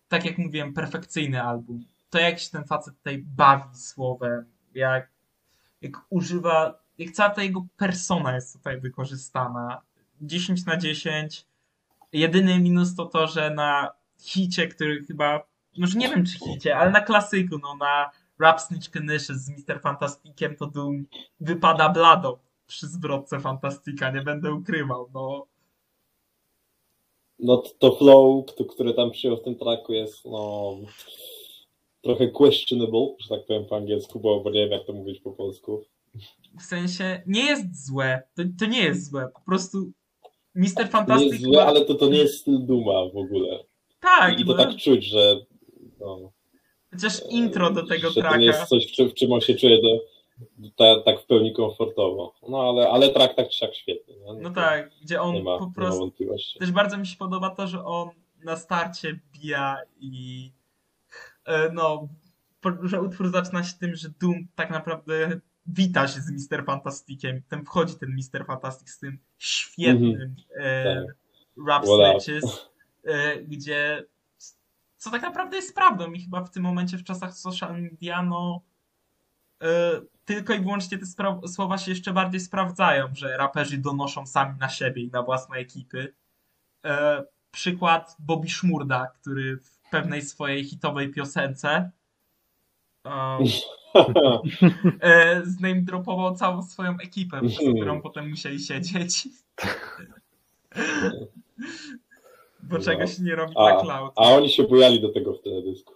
tak jak mówiłem, perfekcyjny album. To jak się ten facet tutaj bawi słowem, jak, jak używa, jak cała ta jego persona jest tutaj wykorzystana. 10 na 10. Jedyny minus to to, że na hicie, który chyba, może nie wiem czy hicie, ale na klasyku, no na Rap Snitch Knishes z Mr. Fantastikiem to Doom wypada blado przy zwrotce Fantastika, nie będę ukrywał, no. No to, to flow, k- które tam przyjął w tym tracku jest no trochę questionable, że tak powiem po angielsku, bo, bo nie wiem jak to mówić po polsku. W sensie nie jest złe, to, to nie jest złe, po prostu Mr. To nie Fantastic jest złe, ale to, to nie jest styl Duma w ogóle. tak, I to no, tak czuć, że no, chociaż intro do tego że to tracka nie jest coś, w czym, w czym on się czuje do, ta, tak w pełni komfortowo. No ale, ale track tak czy siak świetny. Nie? No tak, gdzie on ma, po nie ma prostu. Też bardzo mi się podoba to, że on na starcie bija i. e, No, że utwór zaczyna się tym, że Doom tak naprawdę wita się z Mr. Fantastikiem. Ten wchodzi ten Mr. Fantastic z tym świetnym e, Tak. rap snatches, e, gdzie. Co tak naprawdę jest prawdą i chyba w tym momencie w czasach social media, no. e, tylko i wyłącznie te słowa się jeszcze bardziej sprawdzają, że raperzy donoszą sami na siebie i na własne ekipy. E, przykład Bobby Szmurda, który w pewnej swojej hitowej piosence Um, e, zname dropował całą swoją ekipę, z którą potem musieli siedzieć. Bo No. czegoś nie robi A, na cloud. a oni się bujali do tego w teledysku.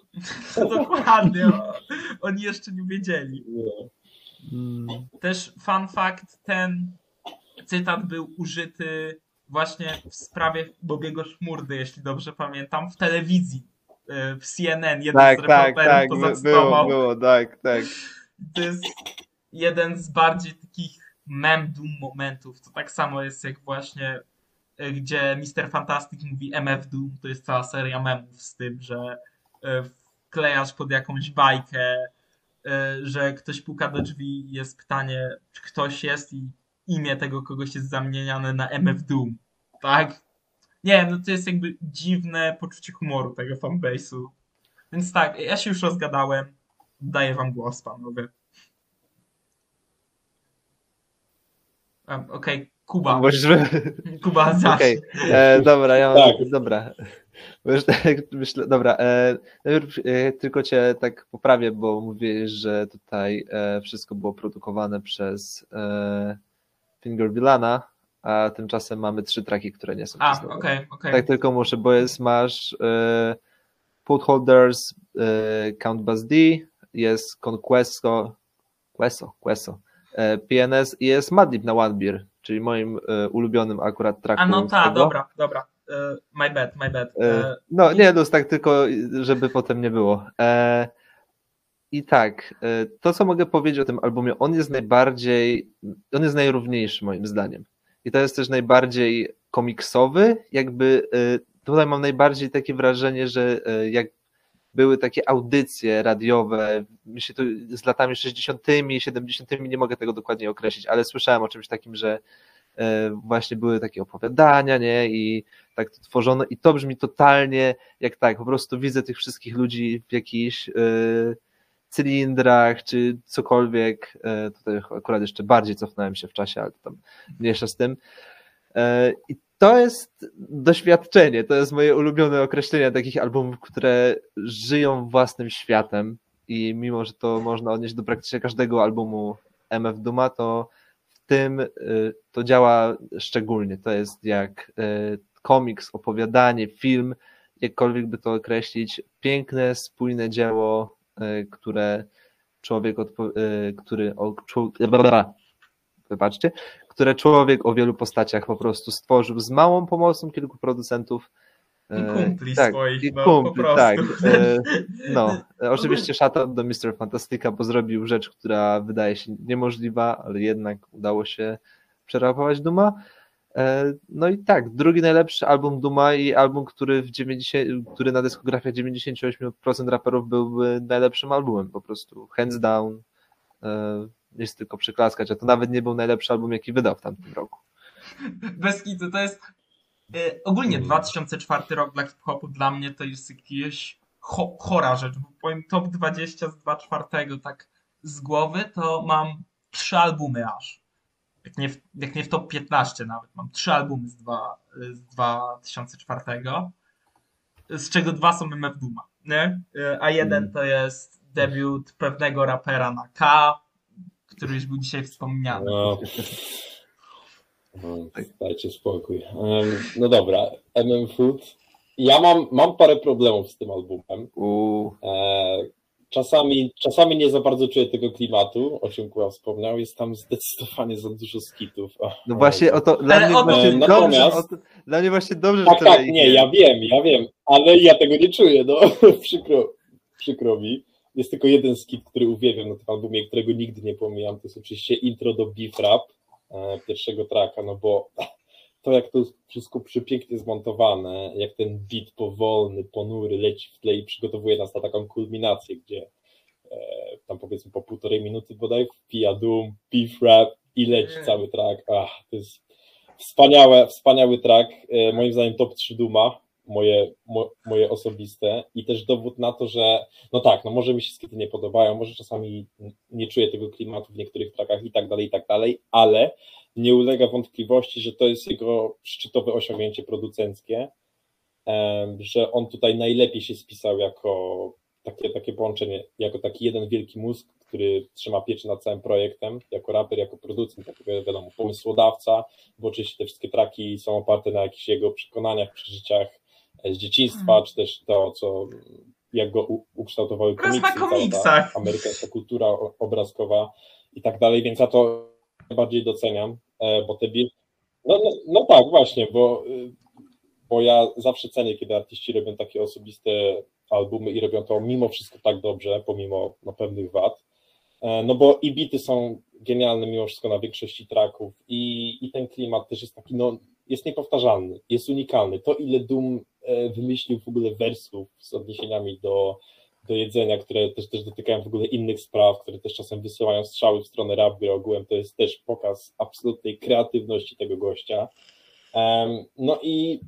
Dokładnie. Oni jeszcze nie wiedzieli. Mm, Też fun fact, ten cytat był użyty właśnie w sprawie Bobiego Szmurdy, jeśli dobrze pamiętam, w telewizji. e, W CNN jeden Tak, z tak, tak, to było, zacytował. było, tak, tak. To jest jeden z bardziej takich mem doom momentów. To tak samo jest jak właśnie e, gdzie Mr. Fantastic mówi MF Doom, to jest cała seria memów z tym, że e, wklejasz pod jakąś bajkę, że ktoś puka do drzwi i jest pytanie, czy ktoś jest i imię tego kogoś jest zamieniane na MF Doom. Tak? Nie no to jest jakby dziwne poczucie humoru tego fanbase'u. Więc tak, ja się już rozgadałem. Daję wam głos, panowie. Okej, Kuba. Możesz... Kuba, zacznij. Okej, e, dobra, ja mam, Tak. dobra. Tak myślę, dobra, e, najpierw e, tylko cię tak poprawię, bo mówiłeś, że tutaj e, wszystko było produkowane przez e, Finger Villana, a tymczasem mamy trzy traki, które nie są A, przez okej, niego. okej. Tak tylko muszę, bo jest, masz e, Footholders, e, Count Bass D, jest Conquesto, Queso, Queso, e, PNS i jest Madlib na One Beer, czyli moim e, ulubionym akurat tracku. A no ta, dobra, dobra. E, my bad, my bad. E, E, No nie, luz, tak tylko, żeby potem nie było. I tak, to co mogę powiedzieć o tym albumie, on jest najbardziej, on jest najrówniejszy moim zdaniem. I to jest też najbardziej komiksowy, jakby tutaj mam najbardziej takie wrażenie, że jak były takie audycje radiowe, myślę to z latami 60., 70., nie mogę tego dokładnie określić, ale słyszałem o czymś takim, że właśnie były takie opowiadania, nie, i tak to tworzono i to brzmi totalnie jak tak, po prostu widzę tych wszystkich ludzi w jakichś e, cylindrach, czy cokolwiek, e, tutaj akurat jeszcze bardziej cofnąłem się w czasie, ale to tam mniejsza z tym. I to jest doświadczenie, to jest moje ulubione określenie takich albumów, które żyją własnym światem i mimo, że to można odnieść do praktycznie każdego albumu MF Duma, to w tym to działa szczególnie. To jest jak komiks, opowiadanie, film, jakkolwiek by to określić. Piękne, spójne dzieło, y, które człowiek, y, który, o, blablabla. wybaczcie, które człowiek o wielu postaciach po prostu stworzył z małą pomocą kilku producentów. I E, kumpli tak, swoich, i no, kumpli, po tak. e, No, e, oczywiście shoutout do Mr. Fantastica, bo zrobił rzecz, która wydaje się niemożliwa, ale jednak udało się przerapować Duma. E, No i tak, drugi najlepszy album Duma i album, który w 90, który na dyskografiach 98% raperów byłby najlepszym albumem, po prostu hands down. E, Jest tylko przyklaskać, a to nawet nie był najlepszy album, jaki wydał w tamtym roku. Bez kitu, to jest e, ogólnie Mm. 2004 rok dla hip-hopu dla mnie to jest cho chora rzecz, bo powiem top 20 z 2004 tak z głowy to mam trzy albumy aż. Jak nie, w, jak nie w top 15 nawet. Mam trzy albumy z, dwa, z 2004, z czego dwa są MF Duma, nie? E, A jeden Mm. to jest debiut pewnego rapera na K, który już był dzisiaj wspomniany. No. No, Dajcie spokój. No dobra, MM Food. Ja mam, mam parę problemów z tym albumem. E, Czasami, czasami nie za bardzo czuję tego klimatu, o czym Kuba wspomniał. Jest tam zdecydowanie za dużo skitów. No właśnie o to, dla mnie o właśnie dobrze, Natomiast- o to, dla mnie właśnie dobrze, Tak, że tak, ich nie, ja wiem, ja wiem, ale ja tego nie czuję, no przykro, przykro mi. Jest tylko jeden skit, który uwielbiam na tym albumie, którego nigdy nie pomijam, to jest oczywiście intro do Beef Rap, e, pierwszego tracka, no bo to jak to jest wszystko przepięknie zmontowane, jak ten beat powolny, ponury leci w tle i przygotowuje nas na taką kulminację, gdzie e, tam powiedzmy po półtorej minuty bodaj wpija Doom, Beef Rap i leci Mm. cały track, ach, to jest Wspaniałe, wspaniały track, e, moim zdaniem top 3 Duma, moje, mo, moje osobiste i też dowód na to, że no tak, no może mi się skity nie podobają, może czasami nie czuję tego klimatu w niektórych trackach i tak dalej, i tak dalej, ale nie ulega wątpliwości, że to jest jego szczytowe osiągnięcie producenckie, że on tutaj najlepiej się spisał jako takie, takie połączenie, jako taki jeden wielki mózg, który trzyma pieczę nad całym projektem, jako raper, jako producent, jako wiadomo, pomysłodawca, bo oczywiście te wszystkie traki są oparte na jakichś jego przekonaniach, przeżyciach z dzieciństwa, Hmm. czy też to, co jak go ukształtowały Oraz na komiksy, cała ta komiksach. amerykańska kultura obrazkowa i tak dalej, więc ja to najbardziej doceniam, e, bo te bi- no, no, no tak, właśnie, bo, y, bo ja zawsze cenię, kiedy artyści robią takie osobiste albumy i robią to mimo wszystko tak dobrze, pomimo no, pewnych wad. E, No bo i bity są genialne mimo wszystko na większości tracków i, i ten klimat też jest taki, no jest niepowtarzalny, jest unikalny. To ile Doom e, wymyślił w ogóle wersów z odniesieniami do, do jedzenia, które też, też dotykają w ogóle innych spraw, które też czasem wysyłają strzały w stronę rap gry ogółem, to jest też pokaz absolutnej kreatywności tego gościa. No i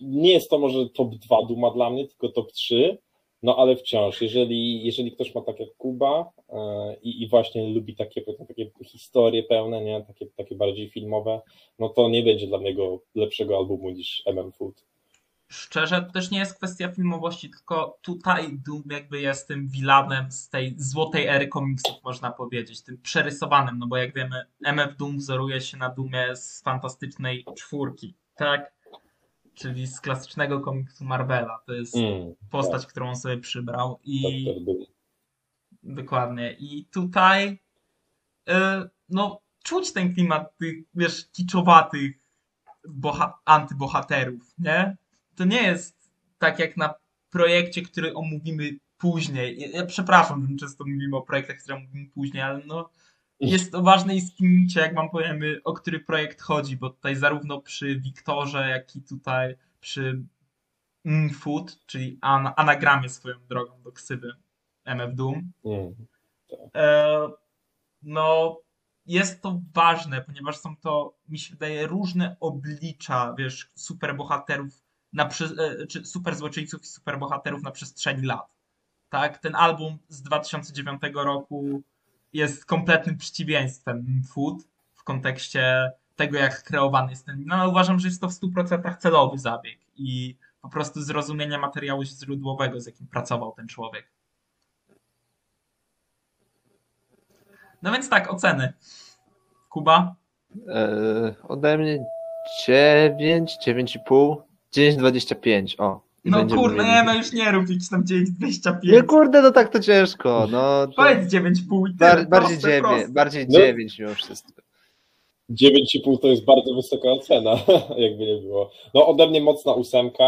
nie jest to może top 2 Duma dla mnie, tylko top 3, no ale wciąż, jeżeli, jeżeli ktoś ma tak jak Kuba e, i, i właśnie lubi takie, takie historie pełne, nie, takie, takie bardziej filmowe, no to nie będzie dla niego lepszego albumu niż MM Food. Szczerze, to też nie jest kwestia filmowości, tylko tutaj Doom jakby jest tym vilanem z tej złotej ery komiksów, można powiedzieć, tym przerysowanym, no bo jak wiemy, MF Doom wzoruje się na Doomie z fantastycznej czwórki, tak? Czyli z klasycznego komiksu Marvela. To jest Mm, postać, którą on sobie przybrał i Doktor Doom. Dokładnie. I tutaj e, no, czuć ten klimat tych, wiesz, kiczowatych boha- antybohaterów, nie? To nie jest tak jak na projekcie, który omówimy później. Ja, przepraszam, że często mówimy o projektach, które omówimy później, ale no jest to ważne i skminicie, jak wam powiemy, o który projekt chodzi, bo tutaj zarówno przy Wiktorze, jak i tutaj przy Food, czyli an- anagramie swoją drogą do ksywy MF Doom, Mm. E, no, jest to ważne, ponieważ są to, mi się wydaje, różne oblicza, wiesz, superbohaterów, na prze- e, czy superzłoczyńców i superbohaterów na przestrzeni lat. Tak, ten album z 2009 roku jest kompletnym przeciwieństwem Food w kontekście tego, jak kreowany jest ten. No, uważam, że jest to w 100% celowy zabieg i po prostu zrozumienie materiału źródłowego, z jakim pracował ten człowiek. No więc tak, oceny. Kuba? E, ode mnie 9, 9,5, 9,25. O. No kurde, mieli- nie, no już nie rób jakiś tam 9,25. Nie, kurde, no tak to ciężko. No, to Powiedz 9,5 i bar, bardziej, proste, 9, proste. bardziej No. 9 mimo wszystko. 9,5 to jest bardzo wysoka ocena, jakby nie było. No ode mnie mocna ósemka,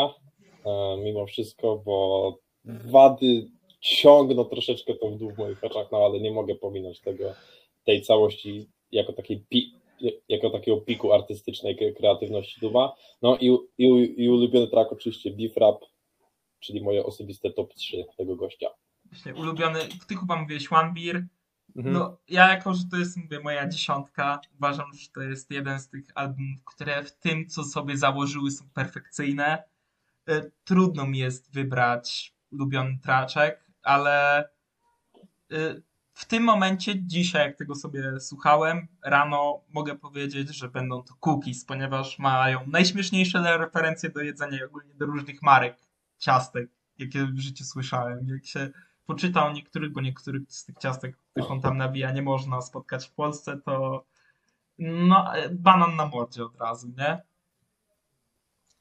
e, mimo wszystko, bo wady ciągną troszeczkę to w dół w moich oczach, no ale nie mogę pominąć tego, tej całości jako takiej pi, jako takiego piku artystycznej kre- kreatywności Duma. No i, i, i ulubiony track oczywiście Beef Rap, czyli moje osobiste top 3 tego gościa. Właśnie ulubiony, ty Kuba mówiłeś One Beer. Mhm. No ja jako, że to jest mówię, moja dziesiątka, uważam, że to jest jeden z tych albumów, które w tym, co sobie założyły są perfekcyjne. E, Trudno mi jest wybrać ulubiony traczek, ale e, w tym momencie, dzisiaj, jak tego sobie słuchałem, rano mogę powiedzieć, że będą to cookies, ponieważ mają najśmieszniejsze referencje do jedzenia i ogólnie do różnych marek ciastek, jakie w życiu słyszałem. Jak się poczyta o niektórych, bo niektórych z tych ciastek, których on tam nawija, nie można spotkać w Polsce, to no, e, banan na mordzie od razu, nie?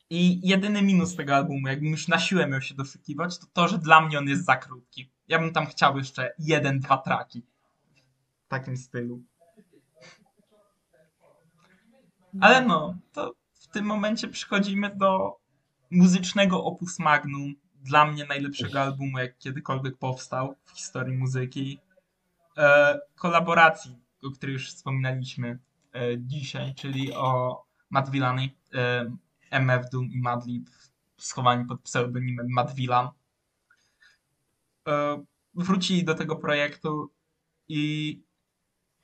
I jedyny minus tego albumu, jakbym już na siłę miał się doszukiwać, to to, że dla mnie on jest za krótki. Ja bym tam chciał jeszcze jeden, dwa traki. W takim stylu. Ale no, to w tym momencie przechodzimy do muzycznego opus magnum. Dla mnie najlepszego albumu, jak kiedykolwiek powstał w historii muzyki. E, kolaboracji, o której już wspominaliśmy e, dzisiaj, czyli o Matt Villany, e, MF Doom i Madlib schowani pod pseudonimem Matt Villan. E, wrócili do tego projektu i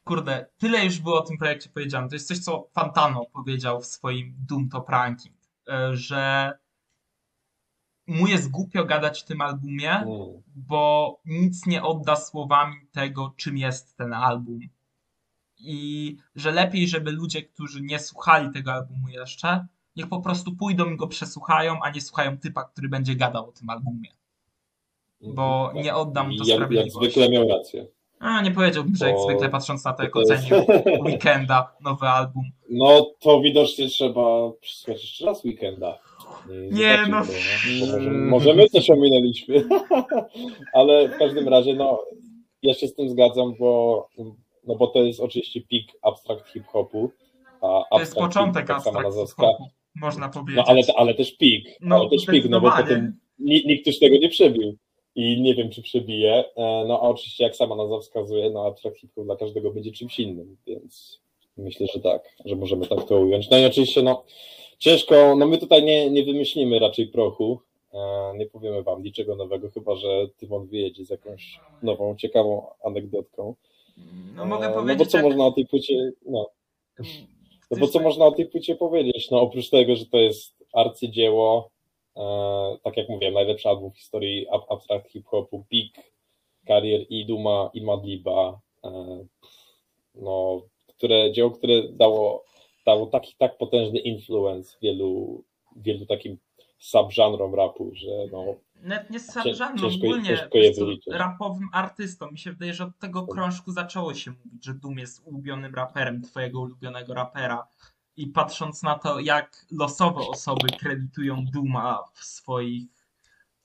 kurde, tyle już było o tym projekcie powiedziane. To jest coś, co Fantano powiedział w swoim Doom Top Ranking, e, że mu jest głupio gadać w tym albumie, Mm. bo nic nie odda słowami tego, czym jest ten album. I że lepiej, żeby ludzie, którzy nie słuchali tego albumu jeszcze, niech po prostu pójdą i go przesłuchają, a nie słuchają typa, który będzie gadał o tym albumie. Bo nie oddam to jak, jak zwykle miał rację. A, nie powiedziałbym, że jak zwykle patrząc na to, jak ocenił Weekenda, nowy album. No to widocznie trzeba przesłuchać jeszcze raz weekenda. Nie, no. Bo może, może my coś ominęliśmy. Ale w każdym razie, no, ja się z tym zgadzam, bo, no bo to jest oczywiście pik abstrakt hip-hopu. To jest początek nazewska. hip-hopu, można powiedzieć. No ale, ale też pik. No, ale też pik, no bo potem ni- nikt już tego nie przebił. I nie wiem, czy przebije. E, No a oczywiście, jak sama nazwa wskazuje, no abstrakt hip-hop dla każdego będzie czymś innym, więc myślę, że tak, że możemy tak to ująć. No i oczywiście, no ciężko, no my tutaj nie, nie wymyślimy raczej prochu, e, nie powiemy wam niczego nowego, chyba że Tymon wyjedzie z jakąś nową, ciekawą anegdotką. No mogę E, No bo powiedzieć, co jak... można o tej płycie, no, no bo co można o tej płycie powiedzieć? No oprócz tego, że to jest arcydzieło, tak jak mówiłem, najlepszy album w historii ab- abstract hip-hopu, peak karier i Duma i Madliba, e, no, które, dzieło, które dało, dało taki tak potężny influence wielu, wielu takim subżanrom rapu, że no, Nawet nie je- ogólnie ciężko je wyliczyć. rapowym artystą. Mi się wydaje, że od tego krążku zaczęło się mówić, że Doom jest ulubionym raperem, twojego ulubionego rapera. I patrząc na to, jak losowe osoby kredytują Duma w swoich,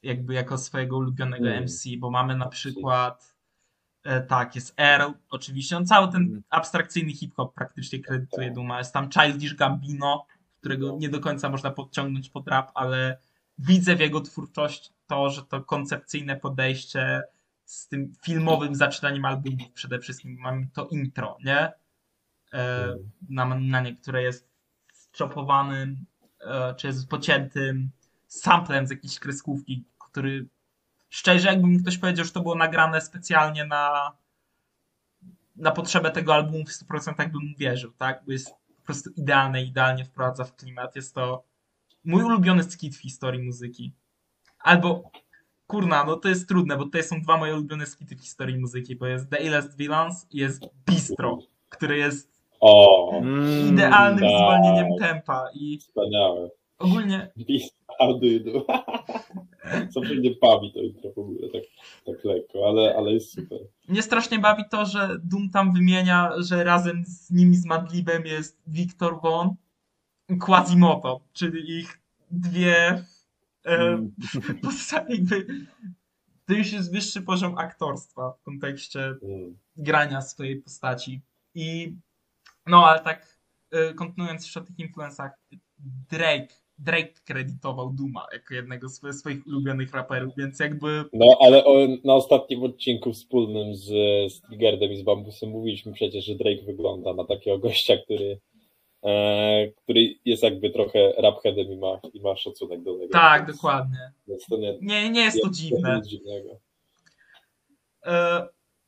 jakby jako swojego ulubionego Mm. MC, bo mamy na przykład e, tak, jest Earl, oczywiście, on cały ten Mm. abstrakcyjny hip-hop praktycznie kredytuje Tak. Duma. Jest tam Childish Gambino, którego nie do końca można podciągnąć pod rap, ale widzę w jego twórczości to, że to koncepcyjne podejście z tym filmowym zaczynaniem albumów przede wszystkim. Mamy to intro, nie? E, na, na niektóre jest zczopowanym, e, czy jest pociętym samplem z jakiejś kreskówki, który szczerze jakby mi ktoś powiedział, że to było nagrane specjalnie na na potrzebę tego albumu w 100% bym wierzył, tak? Bo jest po prostu idealne, idealnie wprowadza w klimat. Jest to mój ulubiony skit w historii muzyki. Albo, kurna, no to jest trudne, bo tutaj są dwa moje ulubione skity w historii muzyki, bo jest The Illest Villains i jest Bistro, który jest o, Mm, idealnym tak. zwolnieniem tempa i wspaniałe. ogólnie how do you do? Zawsze mnie bawi to intro w ogóle, tak, tak lekko, ale, ale jest super. mnie strasznie bawi to, że Doom tam wymienia, że razem z nimi z Madlibem jest Victor Von Quasimoto, czyli ich dwie e, Mm. postacie jakby to już jest wyższy poziom aktorstwa w kontekście Mm. grania swojej postaci. I no, ale tak y, kontynuując jeszcze o tych influencach, Drake, Drake kredytował Duma jako jednego z swoich- ulubionych raperów, więc jakby No, ale o, na ostatnim odcinku wspólnym z, z i z Bambusem mówiliśmy przecież, że Drake wygląda na takiego gościa, który, e, który jest jakby trochę rapheadem i ma, i ma szacunek do tego. tak, więc, dokładnie. Więc nie, Nie, nie jest to dziwne. Nic dziwnego. E,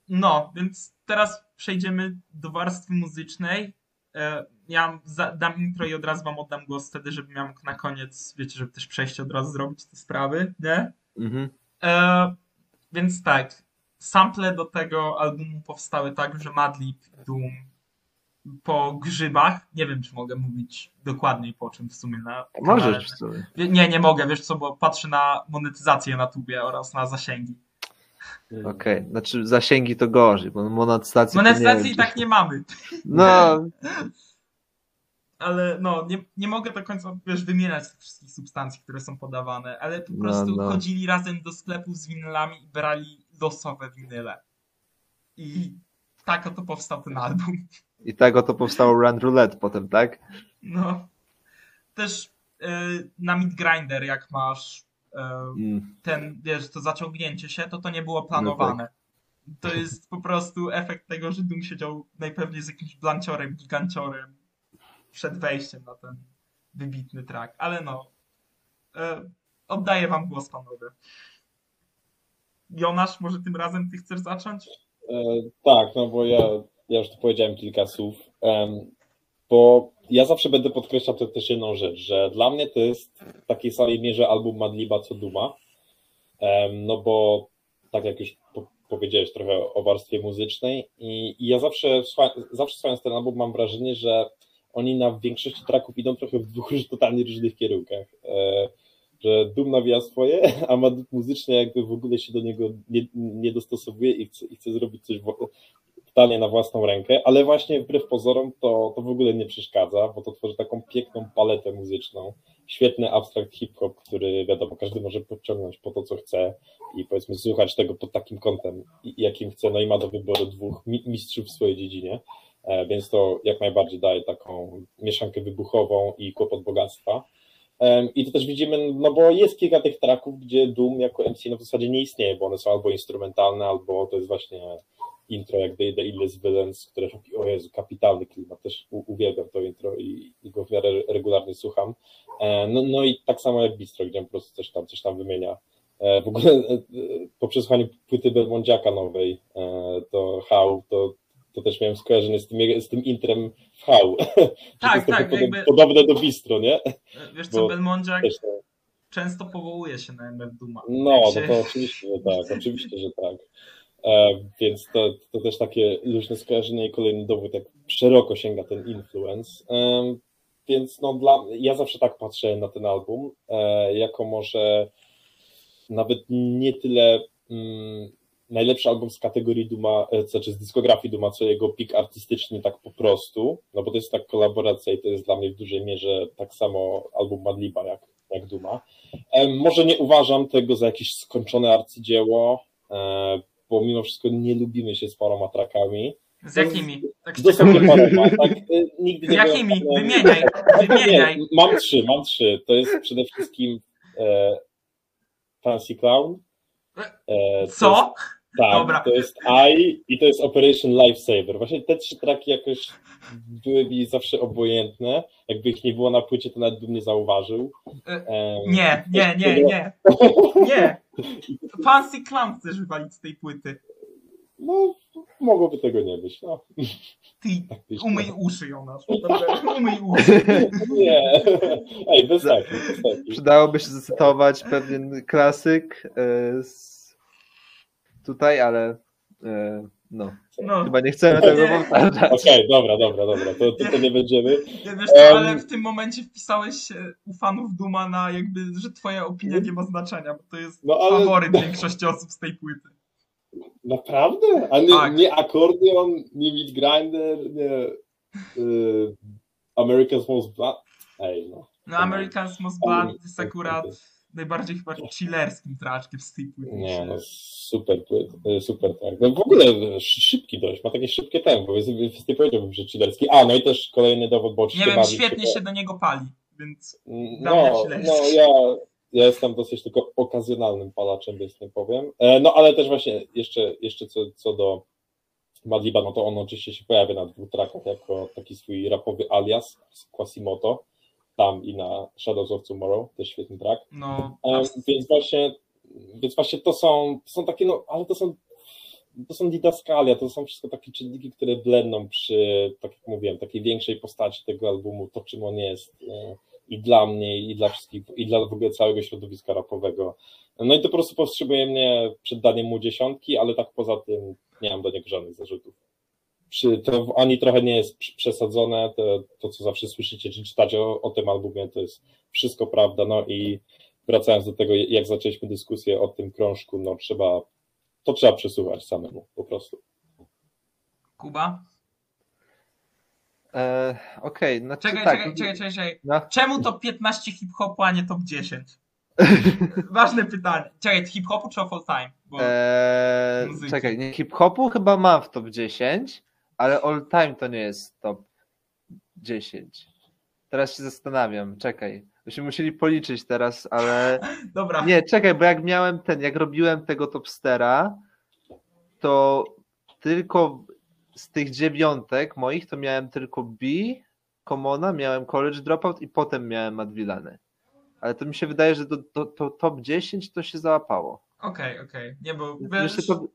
No, więc teraz przejdziemy do warstwy muzycznej. E, Ja dam intro i od razu wam oddam głos wtedy, żebym miał na koniec, wiecie, żeby też przejść od razu zrobić te sprawy, nie? Mhm. E, więc tak, sample do tego albumu powstały tak, że Madlib Doom po grzybach, nie wiem czy mogę mówić dokładniej po czym w sumie na. Możesz w sumie. Nie, nie mogę, wiesz co, bo patrzę na monetyzację na tubie oraz na zasięgi. Mm. Okej, znaczy zasięgi to gorzej, bo Monetyzacji wiem, i tak nie mamy, No, ale no, nie, nie mogę do końca, wiesz, wymieniać tych wszystkich substancji, które są podawane, ale po No, prostu no. chodzili razem do sklepu z winylami i brali losowe winyle. I tak oto powstał ten album. i tak oto powstało Run Roulette potem, tak? No. Też y, na Meat Grinder, jak masz. Ten, wiesz, to zaciągnięcie się, to to nie było planowane. To jest po prostu efekt tego, że Doom siedział najpewniej z jakimś blanciorem, giganciorem przed wejściem na ten wybitny track. Ale no, e, oddaję wam głos, panowie. Jonasz, może tym razem ty chcesz zacząć? E, tak, no bo ja, ja już tu powiedziałem kilka słów, bo ja zawsze będę podkreślał to też jedną rzecz, że dla mnie to jest w takiej samej mierze album Madliba co Duma, no bo tak jak już po, powiedziałeś trochę o warstwie muzycznej i, i ja zawsze, zawsze słuchając ten album mam wrażenie, że oni na większości tracków idą trochę w dwóch totalnie różnych kierunkach. E, że Doom nawija swoje, a Madrid muzycznie jakby w ogóle się do niego nie, nie dostosowuje i chce, i chce zrobić coś totalnie na własną rękę, ale właśnie wbrew pozorom to, to w ogóle nie przeszkadza, bo to tworzy taką piękną paletę muzyczną, świetny abstrakt hip-hop, który wiadomo, każdy może podciągnąć po to, co chce i powiedzmy słuchać tego pod takim kątem, jakim chce, no i ma do wyboru dwóch mistrzów w swojej dziedzinie, e, więc to jak najbardziej daje taką mieszankę wybuchową i kłopot bogactwa. I to też widzimy, no bo jest kilka tych traków, gdzie Doom jako MC no w zasadzie nie istnieje, bo one są albo instrumentalne, albo to jest właśnie intro jak The, The Illest Villains, które robi, o Jezu, kapitalny klimat, też u, uwielbiam to intro i, i, go w miarę regularnie słucham. E, no, no i tak samo jak Bistro, gdzie on po prostu coś tam, coś tam wymienia. E, w ogóle e, po przesłuchaniu płyty Belmondziaka nowej, to How, to, to też miałem skojarzenie z tym, z tym intrem w How. Tak, tak. Podobne, jakby... podobne do Bistro, nie? Wiesz co, Belmondziak często powołuje się na MF Duma. No, się... no to oczywiście, że tak, oczywiście, że tak. E, więc to, to też takie luźne skojarzenie i kolejny dowód, jak szeroko sięga ten influence. E, więc no dla, ja zawsze tak patrzę na ten album, e, jako może nawet nie tyle mm, najlepszy album z kategorii Duma, znaczy z dyskografii Duma, co jego pik artystyczny tak po prostu, no bo to jest tak kolaboracja i to jest dla mnie w dużej mierze tak samo album Madliba jak, jak Duma. Może nie uważam tego za jakieś skończone arcydzieło, bo mimo wszystko nie lubimy się z paroma trakami. Z jakimi? Tak z paroma, tak, y, nigdy z jakimi? Wymieniaj, wymieniaj. Nie, mam trzy, mam trzy. To jest przede wszystkim e, Fancy Clown. E, Co? Tak, Dobra. to jest I i to jest Operation Lifesaver. Właśnie te trzy traki jakoś były mi zawsze obojętne. Jakby ich nie było na płycie, to nawet bym nie zauważył. Um, nie, nie, nie, nie. Nie. Fancy Clown chcesz wywalić z tej płyty. No, mogłoby tego nie być. No. Ty, umyj uszy, Jonasz. Umyj uszy. Nie. Ej, bez taki, bez taki. Przydałoby się zacytować pewien klasyk e, z... tutaj, ale e, no. no. Chyba nie chcemy tego powtarzać. Okej, okay, dobra, dobra, dobra, to, to, to nie będziemy. Nie, wiesz co, ale w tym momencie wpisałeś się u fanów Duma na jakby, że twoja opinia nie ma znaczenia, bo to jest no, ale... faworyt większości osób z tej płyty. Naprawdę? A nie, tak. nie akordeon, nie Meat Grinder, nie y, America's Most Blood? Ej, no. No America's Most Blood jest akurat najbardziej chyba chillerskim traczkiem z tej płyty. Nie, no super y, super tak. No w ogóle szybki dość, ma takie szybkie tempo, więc nie powiedziałbym, że chillerski. A, no i też kolejny dowód, bo Nie wiem, świetnie się do niego pali, więc no, no ja, ja jestem dosyć tylko okazjonalnym palaczem, więc nie powiem. E, no ale też właśnie jeszcze, jeszcze co, co do Madliba, no to on oczywiście się pojawia na dwóch trackach jako taki swój rapowy alias z Quasimoto tam i na Shadows of Tomorrow, też świetny track. No, więc właśnie, więc właśnie to są, to są takie, no, ale to są to są didaskalia, to są wszystko takie czynniki, które blendną przy, tak jak mówiłem, takiej większej postaci tego albumu, to czym on jest i dla mnie, i dla wszystkich, i dla w ogóle całego środowiska rapowego. No i to po prostu powstrzymuje mnie przed daniem mu dziesiątki, ale tak poza tym nie mam do niego żadnych zarzutów to ani trochę nie jest przesadzone, to, to co zawsze słyszycie czy czytacie o, o tym albumie, to jest wszystko prawda, no i wracając do tego, jak zaczęliśmy dyskusję o tym krążku, no trzeba, to trzeba przesłuchać samemu, po prostu. Kuba? E, Okej, okay, znaczy czekaj, tak. czekaj, czekaj, czekaj, czekaj. No. Czemu to 15 hip-hopu, a nie top 10? Ważne pytanie. Czekaj, hip-hopu czy of all time? Eee, czekaj, nie hip-hopu chyba mam w top 10, ale all time to nie jest top 10. Teraz się zastanawiam, czekaj. Byśmy musieli policzyć teraz, ale. Dobra. Nie, czekaj, bo jak miałem ten, jak robiłem tego topstera, to tylko z tych dziewiątek moich to miałem tylko B, Commona, miałem College Dropout i potem miałem Madvilany. Ale to mi się wydaje, że to, to, to top 10 to się załapało. Okej, okay, okej. Okay. Nie, bo wiesz, to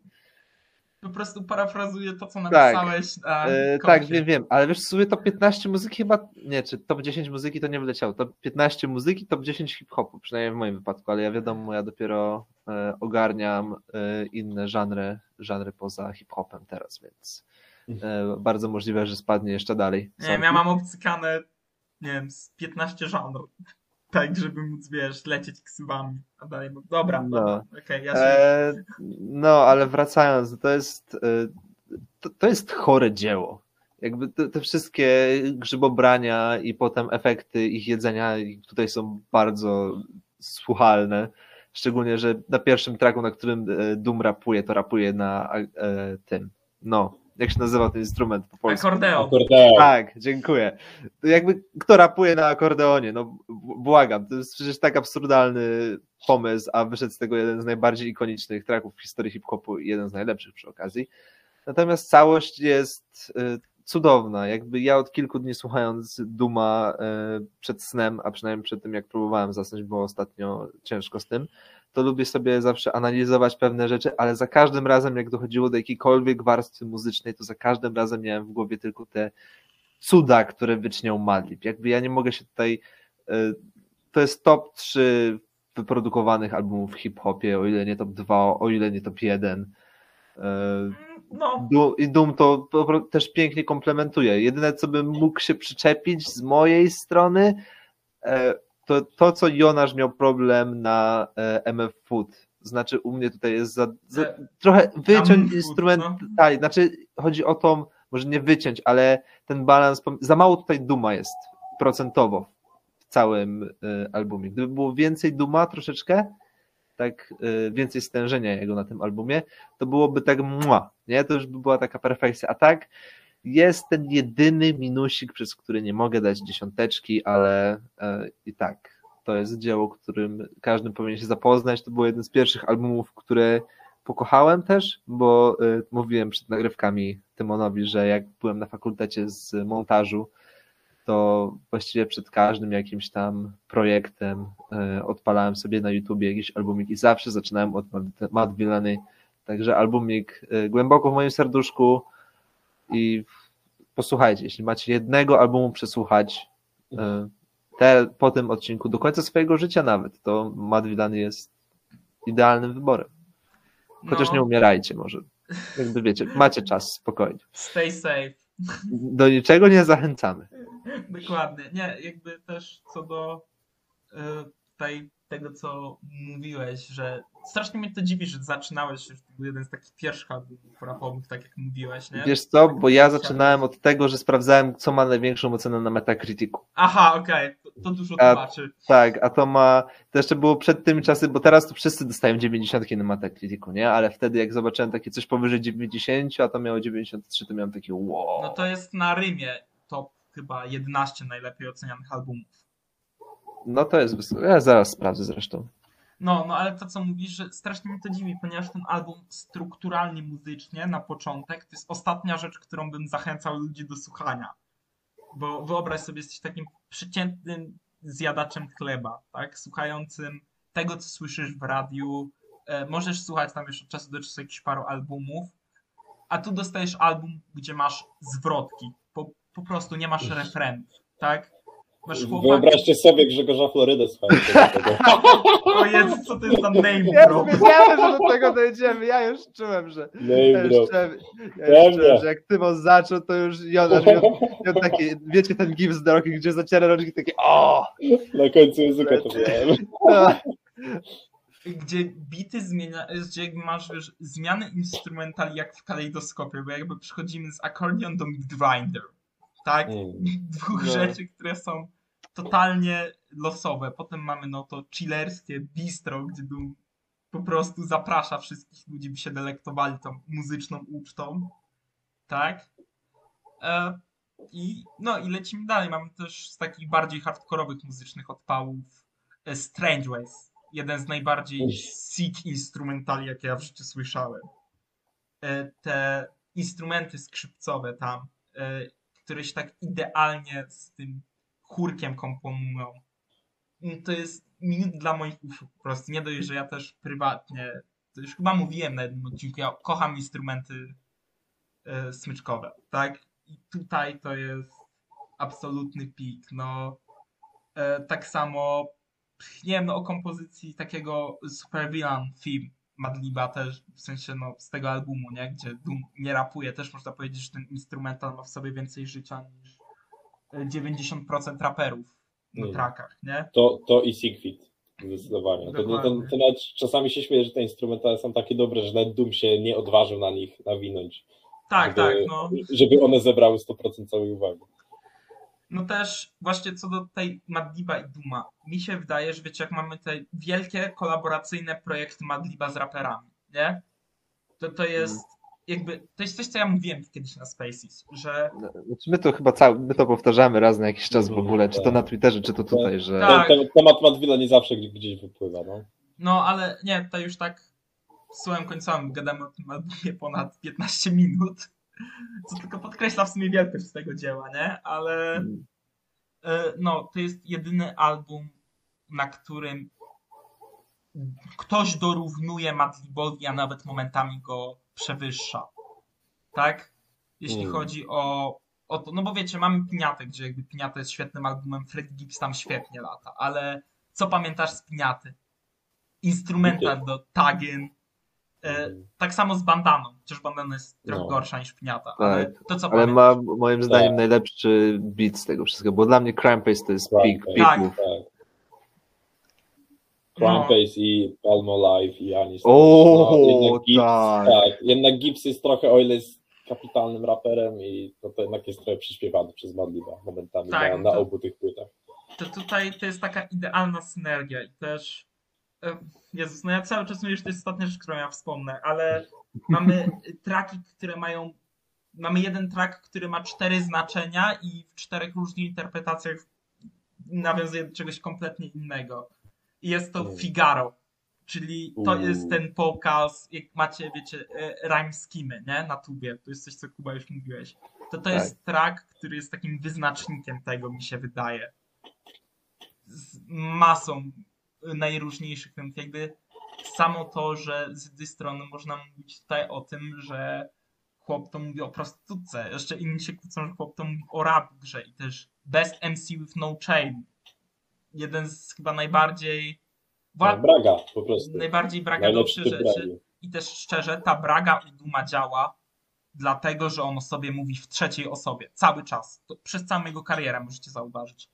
po prostu parafrazuję to, co napisałeś tak, na e, Tak, wiem, wiem, ale wiesz, w sumie to 15 muzyki chyba, nie, czy top 10 muzyki to nie wleciało, to 15 muzyki, top 10 hip-hopu, przynajmniej w moim wypadku, ale ja wiadomo, ja dopiero e, ogarniam e, inne żanry, żanry poza hip-hopem teraz, więc e, bardzo możliwe, że spadnie jeszcze dalej. Nie wiem, ja mam obcykane, nie wiem, z 15 żanrów. Tak, żeby móc, wiesz, lecieć ksywami, a dalej, no, dobra, No. dobra, okej, ja się... E, no, ale wracając, to jest, e, to, to jest chore dzieło. Jakby te, te wszystkie grzybobrania i potem efekty ich jedzenia tutaj są bardzo słuchalne. Szczególnie, że na pierwszym tracku, na którym e, Doom rapuje, to rapuje na e, tym. No, jak się nazywa ten instrument po polsku? Akordeon. Akordeon. Tak, dziękuję. To jakby kto rapuje na akordeonie? No błagam, to jest przecież tak absurdalny pomysł, a wyszedł z tego jeden z najbardziej ikonicznych tracków w historii hip-hopu i jeden z najlepszych przy okazji. Natomiast całość jest y, cudowna. Jakby ja od kilku dni słuchając Duma y, przed snem, a przynajmniej przed tym jak próbowałem zasnąć, było ostatnio ciężko z tym, to lubię sobie zawsze analizować pewne rzeczy, ale za każdym razem, jak dochodziło do jakiejkolwiek warstwy muzycznej, to za każdym razem miałem w głowie tylko te cuda, które wycznią Madlib. Jakby ja nie mogę się tutaj. y, To jest top 3 wyprodukowanych albumów w hip-hopie, o ile nie top 2, o ile nie top 1. Y, No, I Doom to też pięknie komplementuje. Jedyne, co bym mógł się przyczepić z mojej strony, e, to to, co Jonasz miał problem na e, MF Food. Znaczy, u mnie tutaj jest za, za E, trochę wyciąć instrument. no. Tak, znaczy chodzi o to, może nie wyciąć, ale ten balans, za mało tutaj Duma jest procentowo w całym e, albumie. Gdyby było więcej Duma troszeczkę, tak więcej stężenia jego na tym albumie, to byłoby tak mła, nie? To już by była taka perfekcja. A tak jest ten jedyny minusik, przez który nie mogę dać dziesiąteczki, ale e, i tak to jest dzieło, którym każdy powinien się zapoznać. To był jeden z pierwszych albumów, które pokochałem też, bo e, mówiłem przed nagrywkami Tymonowi, że jak byłem na fakultecie z montażu, to właściwie przed każdym jakimś tam projektem e, odpalałem sobie na YouTubie jakiś albumik i zawsze zaczynałem od Mad Villany. Także albumik e, głęboko w moim serduszku i posłuchajcie, jeśli macie jednego albumu przesłuchać e, te, po tym odcinku do końca swojego życia nawet, to Villany jest idealnym wyborem. Chociaż no, nie umierajcie może. Jakby wiecie, macie czas, spokojnie. Stay safe. Do niczego nie zachęcamy. Dokładnie. Nie, jakby też co do y, tutaj tego, co mówiłeś, że strasznie mnie to dziwi, że zaczynałeś już to był jeden z takich pierwszych albumów rapowych, tak jak mówiłeś, nie? Wiesz co, bo ja zaczynałem od tego, że sprawdzałem, co ma największą ocenę na Metacriticu. Aha, okej, to, to dużo A- tłumaczy. Tak, a to ma, to jeszcze było przed tymi czasy, bo teraz to wszyscy dostają 90 na Metacriticu, nie? Ale wtedy jak zobaczyłem takie coś powyżej 90, a to miało 93, to miałem takie wow. No to jest na Rymie top chyba 11 najlepiej ocenianych albumów. No to jest. Ja zaraz sprawdzę zresztą. No, no ale to co mówisz, że strasznie mnie to dziwi, ponieważ ten album strukturalnie, muzycznie na początek to jest ostatnia rzecz, którą bym zachęcał ludzi do słuchania. Bo wyobraź sobie, jesteś takim przeciętnym zjadaczem chleba, tak? Słuchającym tego, co słyszysz w radiu. E, możesz słuchać tam już od czasu do czasu jakichś paru albumów, a tu dostajesz album, gdzie masz zwrotki. Po, po prostu nie masz refrenów, tak? Masz chłopaka. Wyobraźcie sobie Grzegorza Florydę, tego. O Jezu, co to jest za name Ja drop? wiedziałem, że do tego dojdziemy. Ja już czułem, że. Ja Name już drop. czułem, ja już czułem że jak Tymon zaczął, to już miał, miał takie, wiecie, ten gif z drogi, gdzie zaciera rączki, takie o! Na końcu języka to miałem. No. gdzie bity zmienia, gdzie jakby masz wiesz, zmiany instrumentali jak w kalejdoskopie, bo jakby przechodzimy z akordeon do midwinder, tak? Dwóch No. rzeczy, które są totalnie losowe. Potem mamy no to chillerskie bistro, gdzie Doom po prostu zaprasza wszystkich ludzi, by się delektowali tą muzyczną ucztą, tak? E, I no i lecimy dalej. Mamy też z takich bardziej hardkorowych muzycznych odpałów e, Strange Ways. Jeden z najbardziej Uff. sick instrumentali, jakie ja w życiu słyszałem. E, Te instrumenty skrzypcowe tam, e, które się tak idealnie z tym chórkiem komponują. Mm, To jest minut dla moich uszu po prostu. Nie dość, że ja też prywatnie, to już chyba mówiłem na jednym odcinku, ja kocham instrumenty e, smyczkowe, tak? I tutaj to jest absolutny pik. No, e, tak samo, nie wiem, no, o kompozycji takiego Super Villain film Madliba też, w sensie no, z tego albumu, nie? Gdzie Doom nie rapuje, też można powiedzieć, że ten instrumental ma w sobie więcej życia niż e, 90% raperów na Mm. trackach, nie? To, to i Siegfried. Zdecydowanie. To, to, to nawet czasami się śmieję, że te instrumentale są takie dobre, że nawet Doom się nie odważył na nich nawinąć. Tak, żeby, tak, no. Żeby one zebrały 100% całej uwagi. No też właśnie co do tej Madliba i Duma, mi się wydaje, że wiecie, jak mamy te wielkie kolaboracyjne projekty Madliba z raperami, nie? To to jest jakby, to jest coś, co ja mówiłem kiedyś na Spaces, że Znaczy my to chyba cały, my to powtarzamy raz na jakiś czas w ogóle, czy to na Twitterze, czy to tutaj, że Tak. Ten, temat Madwilla nie zawsze gdzieś, gdzieś wypływa. No. no ale nie, to już tak słowem końcowym gadamy o tym Madlibie ponad 15 minut, co tylko podkreśla w sumie wielkość tego dzieła, nie? Ale E, no, to jest jedyny album, na którym ktoś dorównuje Madlibowi, a nawet momentami go przewyższa. Tak? Jeśli Mm. chodzi o, o to, no bo wiecie, mamy Piniatę, gdzie jakby Piniata jest świetnym albumem, Fred Gibbs tam świetnie lata, ale co pamiętasz z Piniaty? Instrumental do Tagin, Mhm. tak samo z Bandaną, chociaż Bandana jest trochę No. gorsza niż Piniata, ale Tak. to co ale ma moim zdaniem Tak. najlepszy beat z tego wszystkiego, bo dla mnie Crime Pace to jest Crime peak Pace. peaków. Tak. No. Crumpace i Palmo Live i Anis. O, jednak Gibbs, tak. tak. Jednak Gibbs jest trochę, o ile jest kapitalnym raperem i to, to jednak jest trochę przyśpiewany przez Madliba momentami Tak, na, no na to- obu tych płytach. to tutaj to jest taka idealna synergia i też e, Jezus, no ja cały czas mówię, że to jest ostatnia rzecz, którą ja wspomnę, ale mamy traki, które mają mamy jeden track, który ma cztery znaczenia i w czterech różnych interpretacjach nawiązuje do czegoś kompletnie innego. I jest to Mm. Figaro, czyli to jest ten pokaz, jak macie, wiecie, e, rhyme schemy, nie, na tubie, to jest coś, co Kuba już mówiłeś. To to Tak. jest track, który jest takim wyznacznikiem tego, mi się wydaje z masą najróżniejszych filmów. Jakby samo to, że z jednej strony można mówić tutaj o tym, że chłop to mówi o prostytutce, jeszcze inni się kłócą, że chłop to mówi o rap grze i też Best MC with No Chain. Jeden z chyba najbardziej No, Braga po prostu. najbardziej bragadowych typ rzeczy. I też szczerze, ta braga u Duma działa, dlatego że on o sobie mówi w trzeciej osobie. Cały czas. To przez całą jego karierę możecie zauważyć.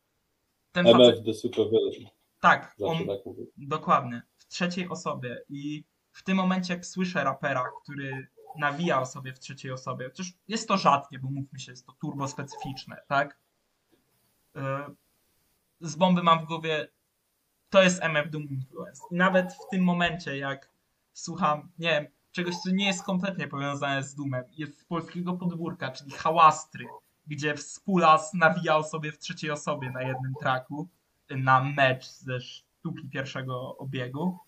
Ten facet, MF. Tak, Zawsze on tak dokładnie, w trzeciej osobie. I w tym momencie, jak słyszę rapera, który nawija o sobie w trzeciej osobie, chociaż jest to rzadkie, bo mówmy się, jest to turbo specyficzne, tak? Yy, Z bomby mam w głowie, to jest MF Doom Influence. I nawet w tym momencie, jak słucham, nie wiem, czegoś, co nie jest kompletnie powiązane z Doomem, jest z polskiego podwórka, czyli Hałastry, gdzie Współlas nawija o sobie w trzeciej osobie na jednym traku, na mecz ze sztuki pierwszego obiegu.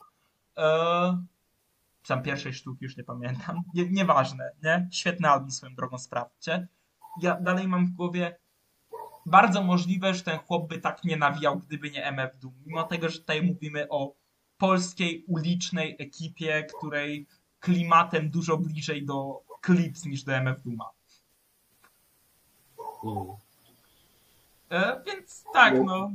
Czy tam pierwszej sztuki, już nie pamiętam. Nie, nieważne, nie? Świetny album swoją drogą, sprawdźcie. Ja dalej mam w głowie bardzo możliwe, że ten chłop by tak nie nawijał, gdyby nie MF Doom. Mimo tego, że tutaj mówimy o polskiej, ulicznej ekipie, której klimatem dużo bliżej do Clips niż do MF Dooma. Mm. E, więc tak, No.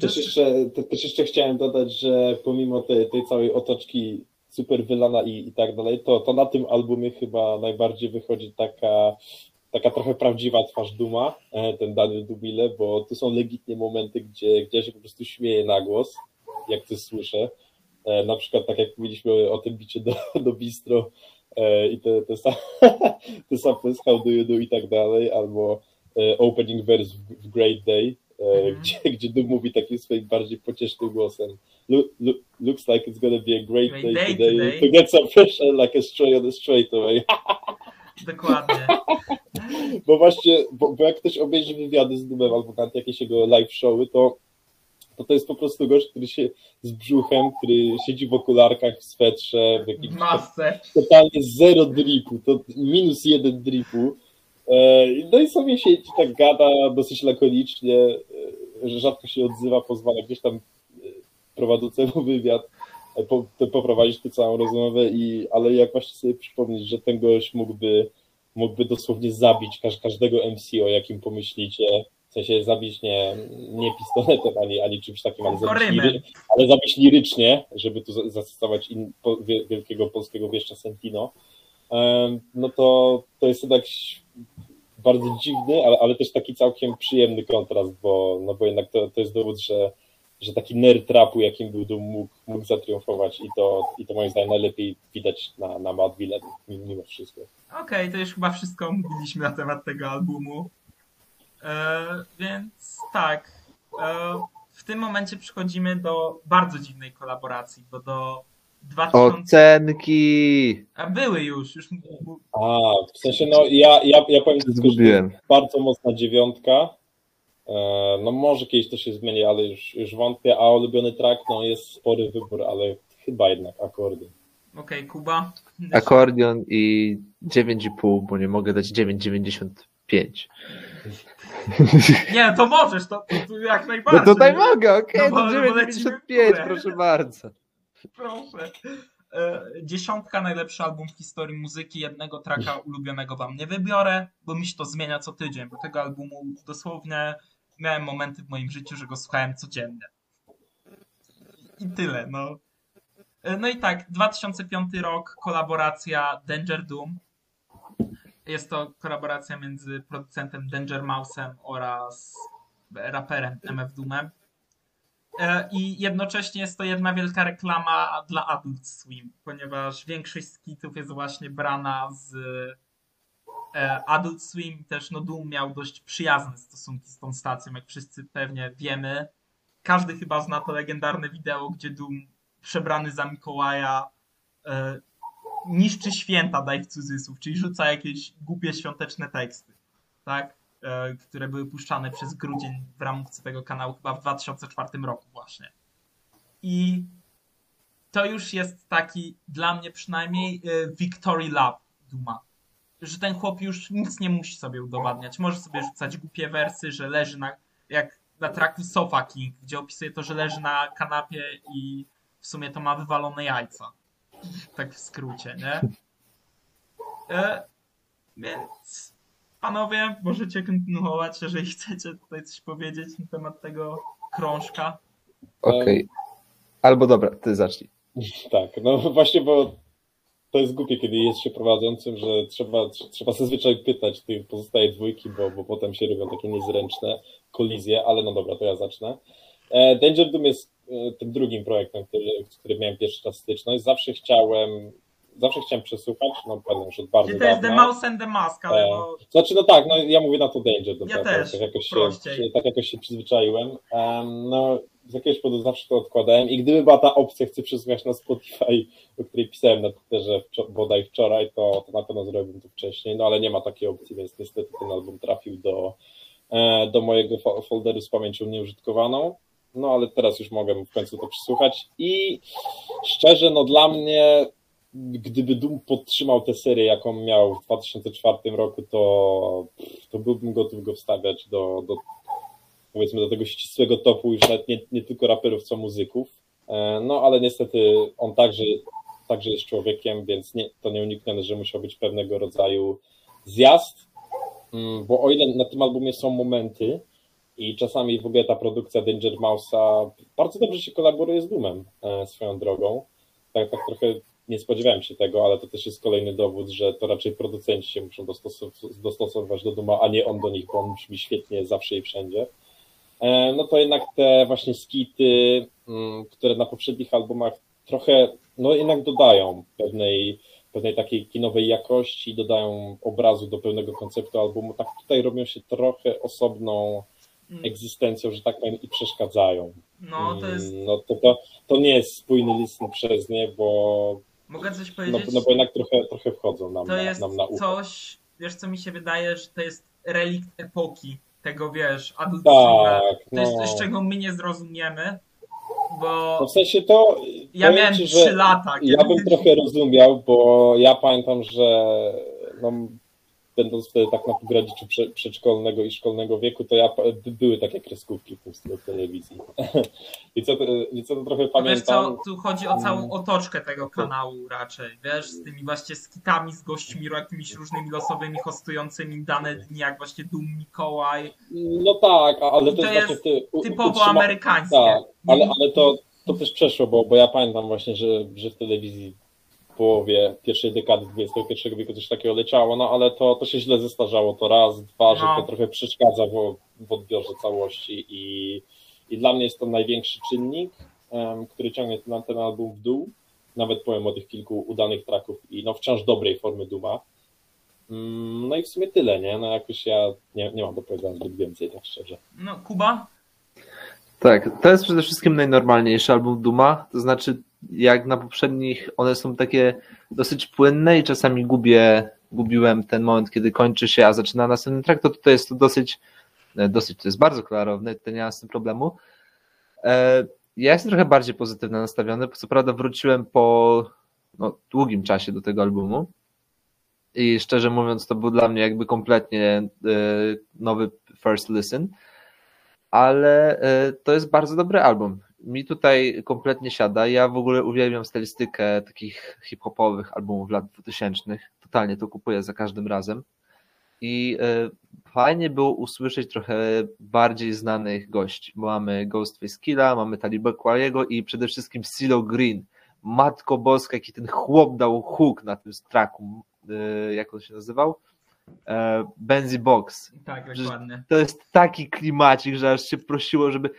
Też jeszcze, te- też jeszcze chciałem dodać, że pomimo tej, tej całej otoczki super wylana i, i tak dalej, to, to na tym albumie chyba najbardziej wychodzi taka, taka trochę prawdziwa twarz Duma, e, ten Daniel Dubile, bo tu są legitnie momenty, gdzie, gdzie się po prostu śmieję na głos, jak to słyszę. E, Na przykład tak jak mówiliśmy o tym bicie do, do bistro e, i te, te, sam, te sample z How Do You Do i tak dalej, albo opening verse w, Great Day, Mhm. gdzie, gdzie Doom mówi takim swoim bardziej pociesznym głosem look, look, looks like it's gonna be a great, Great day, day today, today." to get some fresh air like a stray on a straightaway. Dokładnie. Bo właśnie, bo, bo jak ktoś obejrzy wywiady z Doomem albo na jakieś jego live showy, to, to to jest po prostu gość, który się z brzuchem, który siedzi w okularkach, w swetrze, w W jakimś masce. totalnie zero dripu, to minus jeden dripu. E, No i sobie siedzi, tak gada dosyć lakonicznie, e, że rzadko się odzywa, pozwala gdzieś tam e, prowadzącemu wywiad po, to poprowadzić tę całą rozmowę, i, ale jak właśnie sobie przypomnieć, że ten gość mógłby, mógłby dosłownie zabić każ, każdego MC, o jakim pomyślicie, w sensie zabić nie, nie pistoletem ani, ani czymś takim, ale zabić, liry, ale zabić lirycznie, żeby tu za- zacytować in, po, wie- wielkiego polskiego wieszcza Sentino, no to, to jest jednak bardzo dziwny, ale, ale też taki całkiem przyjemny kontrast, bo, no bo jednak to, to jest dowód, że, że taki nerd trapu, jakim był Doom, mógł, mógł zatriumfować i to, i to moim zdaniem najlepiej widać na, na Madville mimo wszystko. Okej, to już chyba wszystko mówiliśmy na temat tego albumu. E, więc tak. E, w tym momencie przechodzimy do bardzo dziwnej kolaboracji, bo do 2000. Ocenki! A były już, już. A, w sensie, no ja, ja, ja powiem tylko, że Zgubiłem. bardzo mocna dziewiątka. E, No może kiedyś to się zmieni, ale już, już wątpię, a ulubiony track, no jest spory wybór, ale chyba jednak akordy. Okej, Kuba. Akordion i 9,5, bo nie mogę dać 9,95. Nie, to możesz, to, to, jak No najbardziej. tutaj mogę, okej, No bo- to bo lecimy w 9,95, górę. proszę bardzo. Proszę. E, Dziesiątka najlepszy album w historii muzyki. Jednego traka ulubionego wam nie wybiorę, bo mi się to zmienia co tydzień, bo tego albumu dosłownie miałem momenty w moim życiu, że go słuchałem codziennie. I tyle, no. E, No i tak, 2005 rok, kolaboracja Danger Doom. Jest to kolaboracja między producentem Danger Mouse'em oraz raperem MF Doomem. E, I jednocześnie jest to jedna wielka reklama dla Adult Swim, ponieważ większość skitów jest właśnie brana z e, Adult Swim. Też no Doom miał dość przyjazne stosunki z tą stacją, jak wszyscy pewnie wiemy. Każdy chyba zna to legendarne wideo, gdzie Doom przebrany za Mikołaja e, niszczy święta, daj w cudzysłów, czyli rzuca jakieś głupie świąteczne teksty, tak? E, które były puszczane przez grudzień w ramówce tego kanału chyba w 2004 roku właśnie. I to już jest taki, dla mnie przynajmniej, e, Victory Lab Duma. Że ten chłop już nic nie musi sobie udowadniać. Może sobie rzucać głupie wersy, że leży na, jak na traku Sofa King, gdzie opisuje to, że leży na kanapie i w sumie to ma wywalone jajca. Tak w skrócie, nie? E, więc panowie, możecie kontynuować, jeżeli chcecie tutaj coś powiedzieć na temat tego krążka. Okej. Albo dobra, ty zacznij. Tak, no właśnie, bo to jest głupie, kiedy jest się prowadzącym, że trzeba, trzeba zazwyczaj pytać tych pozostałej dwójki, bo, bo potem się robią takie niezręczne kolizje, ale no dobra, to ja zacznę. E, Danger Doom jest e, tym drugim projektem, który, z którym miałem pierwszy raz styczność. Zawsze chciałem, zawsze chciałem przesłuchać, no pamiętam już od bardzo Czyli to jest The dawna. Mouse and the Mask, ale E, Znaczy, no tak, no ja mówię na to Danger Doom, Ja tak, też, tak, jakoś się, prościej. tak jakoś się przyzwyczaiłem. Em, no, z jakiegoś powodu zawsze to odkładałem i gdyby była ta opcja, chcę przesłuchać na Spotify, o której pisałem na Twitterze bodaj wczoraj, to, to na pewno zrobiłbym to wcześniej, no ale nie ma takiej opcji, więc niestety ten album trafił do, e, do mojego fo- folderu z pamięcią nieużytkowaną. No ale teraz już mogę w końcu to przesłuchać i szczerze, no dla mnie gdyby Doom podtrzymał tę serię, jaką miał w 2004 roku, to, to byłbym gotów go wstawiać do, do powiedzmy do tego ścisłego topu już nawet nie, nie tylko raperów, co muzyków. E, No ale niestety on także, także jest człowiekiem, więc nie, to nieuniknione, że musiał być pewnego rodzaju zjazd, Mm, bo o ile na tym albumie są momenty i czasami w ogóle ta produkcja Danger Mouse'a bardzo dobrze się kolaboruje z Doomem e, swoją drogą. Tak, tak trochę nie spodziewałem się tego, ale to też jest kolejny dowód, że to raczej producenci się muszą dostosow- dostosowywać do Duma, a nie on do nich, bo on brzmi świetnie zawsze i wszędzie. E, No to jednak te właśnie skity, mm, które na poprzednich albumach trochę, no jednak dodają pewnej, pewnej takiej kinowej jakości, dodają obrazu do pełnego konceptu albumu, tak tutaj robią się trochę osobną mm, egzystencją, że tak powiem, i przeszkadzają. no to jest, Mm, No to, to, to nie jest spójny listen przez nie, bo, mogę coś no, powiedzieć? no bo jednak trochę, trochę wchodzą nam, to na, jest nam na ucho. coś, wiesz co mi się wydaje, że to jest relikt epoki tego, wiesz, Adult Swima. Tak, To jest no. coś, czego my nie zrozumiemy, bo No w sensie to. ja miałem ci, 3 lata. Ja bym trochę rozumiał, bo ja pamiętam, że no, będąc wtedy tak na pograniczu prze, przedszkolnego i szkolnego wieku, to ja by- były takie kreskówki w tym stylu telewizji. I co, to- I co to trochę No Wiesz pamiętam. co, tu chodzi o całą Mm. otoczkę tego kanału raczej, wiesz, z tymi właśnie skitami, z gośćmi, jakimiś różnymi losowymi hostującymi dane dni, jak właśnie Doom Mikołaj, No tak, ale to, to jest jest ty, typowo utrzyma- amerykańskie. Tak, ale, ale to, to też przeszło, bo, bo ja pamiętam właśnie, że, że w telewizji połowie pierwszej dekady XXI wieku coś takiego leciało, no ale to, to się źle zestarzało, to raz, dwa, że No. to trochę przeszkadza w, w odbiorze całości i, i dla mnie jest to największy czynnik, em, który ciągnie ten, ten album w dół, nawet powiem o tych kilku udanych tracków i no wciąż dobrej formy Duma. Mm, No i w sumie tyle, nie? No jakoś ja nie, nie mam do powiedzenia zbyt więcej, tak szczerze. No, Kuba? Tak, to jest przede wszystkim najnormalniejszy album Duma, to znaczy jak na poprzednich one są takie dosyć płynne i czasami gubię, gubiłem ten moment, kiedy kończy się, a zaczyna następny track, to tutaj jest to dosyć, e, dosyć, to jest bardzo klarowne, to nie ma z tym problemu. E, Ja jestem trochę bardziej pozytywnie nastawiony, co prawda wróciłem po no, długim czasie do tego albumu i szczerze mówiąc to był dla mnie jakby kompletnie e, nowy first listen, ale to jest bardzo dobry album. Mi tutaj kompletnie siada. Ja w ogóle uwielbiam stylistykę takich hip-hopowych albumów lat 2000. Totalnie to kupuję za każdym razem. I e, fajnie było usłyszeć trochę bardziej znanych gości. Mamy Ghostface Killa, mamy Talibę Kwaliego i przede wszystkim CeeLo Green. Matko Boska, jaki ten chłop dał hook na tym tracku. E, Jak on się nazywał? E, Benzy Box Tak, dokładnie. to jest taki klimacik, że aż się prosiło, żeby.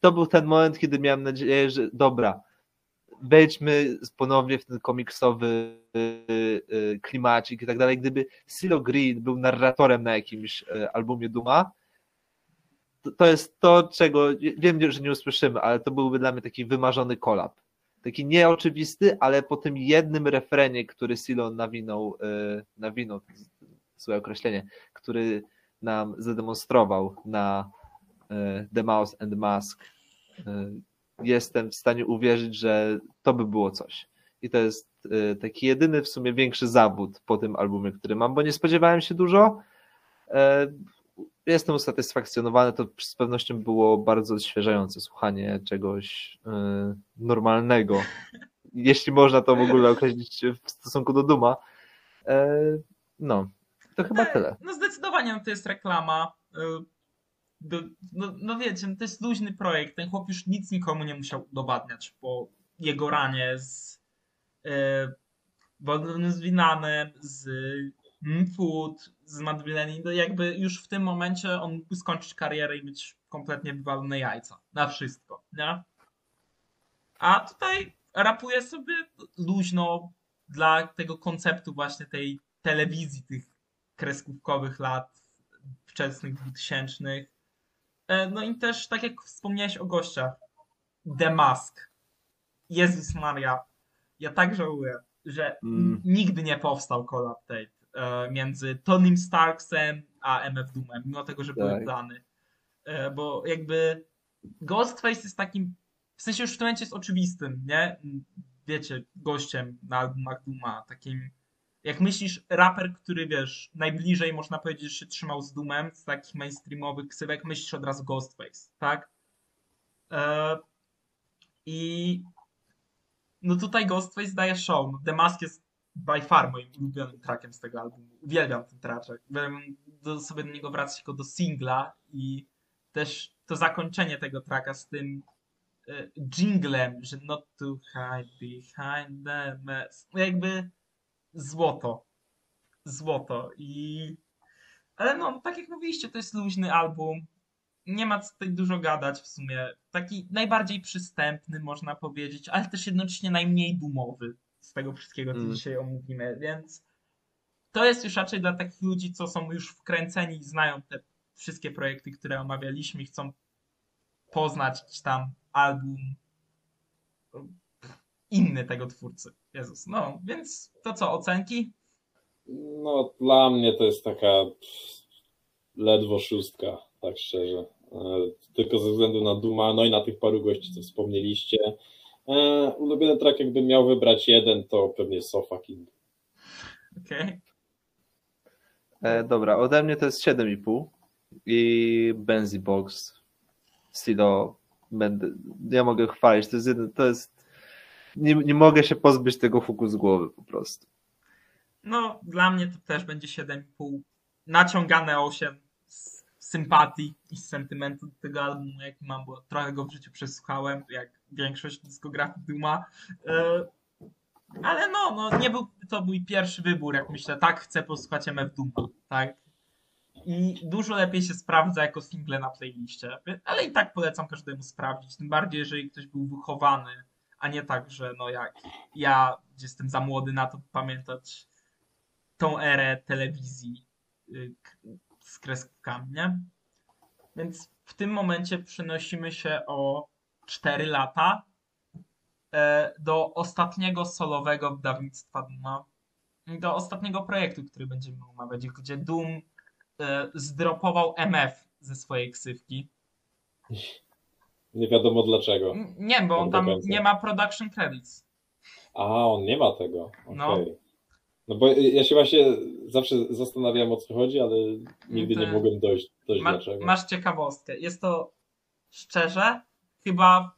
To był ten moment, kiedy miałem nadzieję, że dobra, wejdźmy ponownie w ten komiksowy y, y, klimacik i tak dalej. Gdyby Silo Green był narratorem na jakimś y, albumie Duma, to, to jest to, czego wiem, że nie usłyszymy, ale to byłby dla mnie taki wymarzony kolab. Taki nieoczywisty, ale po tym jednym refrenie, który Silo nawinął, y, nawinął, złe określenie, który nam zademonstrował na e, The Mouse and Mask, e, jestem w stanie uwierzyć, że to by było coś. I to jest e, taki jedyny w sumie większy zawód po tym albumie, który mam, bo nie spodziewałem się dużo. Jestem usatysfakcjonowany, to z pewnością było bardzo odświeżające słuchanie czegoś normalnego, jeśli można to w ogóle określić w stosunku do Duma. No, to chyba Tak, tyle. No zdecydowanie no to jest reklama. y, no, no wiecie, no to jest luźny projekt. Ten chłop już nic nikomu nie musiał udowadniać po jego ranie z y, Wodnym z Winanem, z mm, Food, z Madrileni. No jakby już w tym momencie on mógłby skończyć karierę i mieć kompletnie wywalone jajca. Na wszystko, nie? A tutaj rapuje sobie luźno dla tego konceptu właśnie tej telewizji tych kreskówkowych lat wczesnych 2000. E, No i też, tak jak wspomniałeś o gościach, The Mask. Jezus Maria, ja tak żałuję, że Mm. nigdy nie powstał collab tape e, między Tonym Starksem a MF Doomem, mimo tego, że były Tak. plany. E, Bo jakby Ghostface jest takim, w sensie już w tym momencie jest oczywistym, nie? Wiecie, gościem na albumach Dooma, takim jak myślisz, raper, który wiesz, najbliżej można powiedzieć, że się trzymał z Doomem, z takich mainstreamowych ksywek, myślisz od razu Ghostface, tak? E, I no tutaj Ghostface daje show. The Mask jest by far moim ulubionym trackiem z tego albumu. Uwielbiam ten traczek. Do, sobie do niego wracać jako do singla i też to zakończenie tego tracka z tym e, jinglem, że not to hide behind the mess. No Jakby złoto. Złoto. I. Ale no, tak jak mówiliście, to jest luźny album. Nie ma co tutaj dużo gadać w sumie. Taki najbardziej przystępny, można powiedzieć, ale też jednocześnie najmniej dumowy z tego wszystkiego, co Mm. dzisiaj omówimy, więc to jest już raczej dla takich ludzi, co są już wkręceni i znają te wszystkie projekty, które omawialiśmy i chcą poznać jakiś tam album inny tego twórcy. Jezus. No, więc to co, ocenki? No, dla mnie to jest taka ledwo szóstka, tak szczerze. E, Tylko ze względu na Duma, no i na tych paru gości, co wspomnieliście. E, Ulubiony track, jakbym miał wybrać jeden, to pewnie Sofa King. Okej. E, dobra, ode mnie to jest 7,5 i Benzy Box Stilo będę, ja mogę chwalić, to jest jeden, to jest nie, nie mogę się pozbyć tego huku z głowy po prostu. No, dla mnie to też będzie 7,5. Naciągane 8 z sympatii i z sentymentu do tego albumu, jaki mam, bo trochę go w życiu przesłuchałem, jak większość dyskografii Duma. E, Ale no, no nie był to mój pierwszy wybór, jak myślę, tak chcę posłuchać MF Duma, tak? I dużo lepiej się sprawdza jako single na playliście, ale i tak polecam każdemu sprawdzić, tym bardziej jeżeli ktoś był wychowany, a nie tak, że no jak ja, jestem za młody na to pamiętać tą erę telewizji y, z kreskówkami, nie? Więc w tym momencie przenosimy się o 4 lata e, do ostatniego solowego wydawnictwa Duma. I Do ostatniego projektu, który będziemy omawiać, gdzie Doom e, zdropował MF ze swojej ksywki. Nie wiadomo dlaczego. Nie, bo on tam nie ma production credits. A, on nie ma tego. Okej. No. No. bo ja się właśnie zawsze zastanawiałem o co chodzi, ale nigdy To- nie mogłem dojść, dojść Ma, dlaczego. masz ciekawostkę. Jest to szczerze, chyba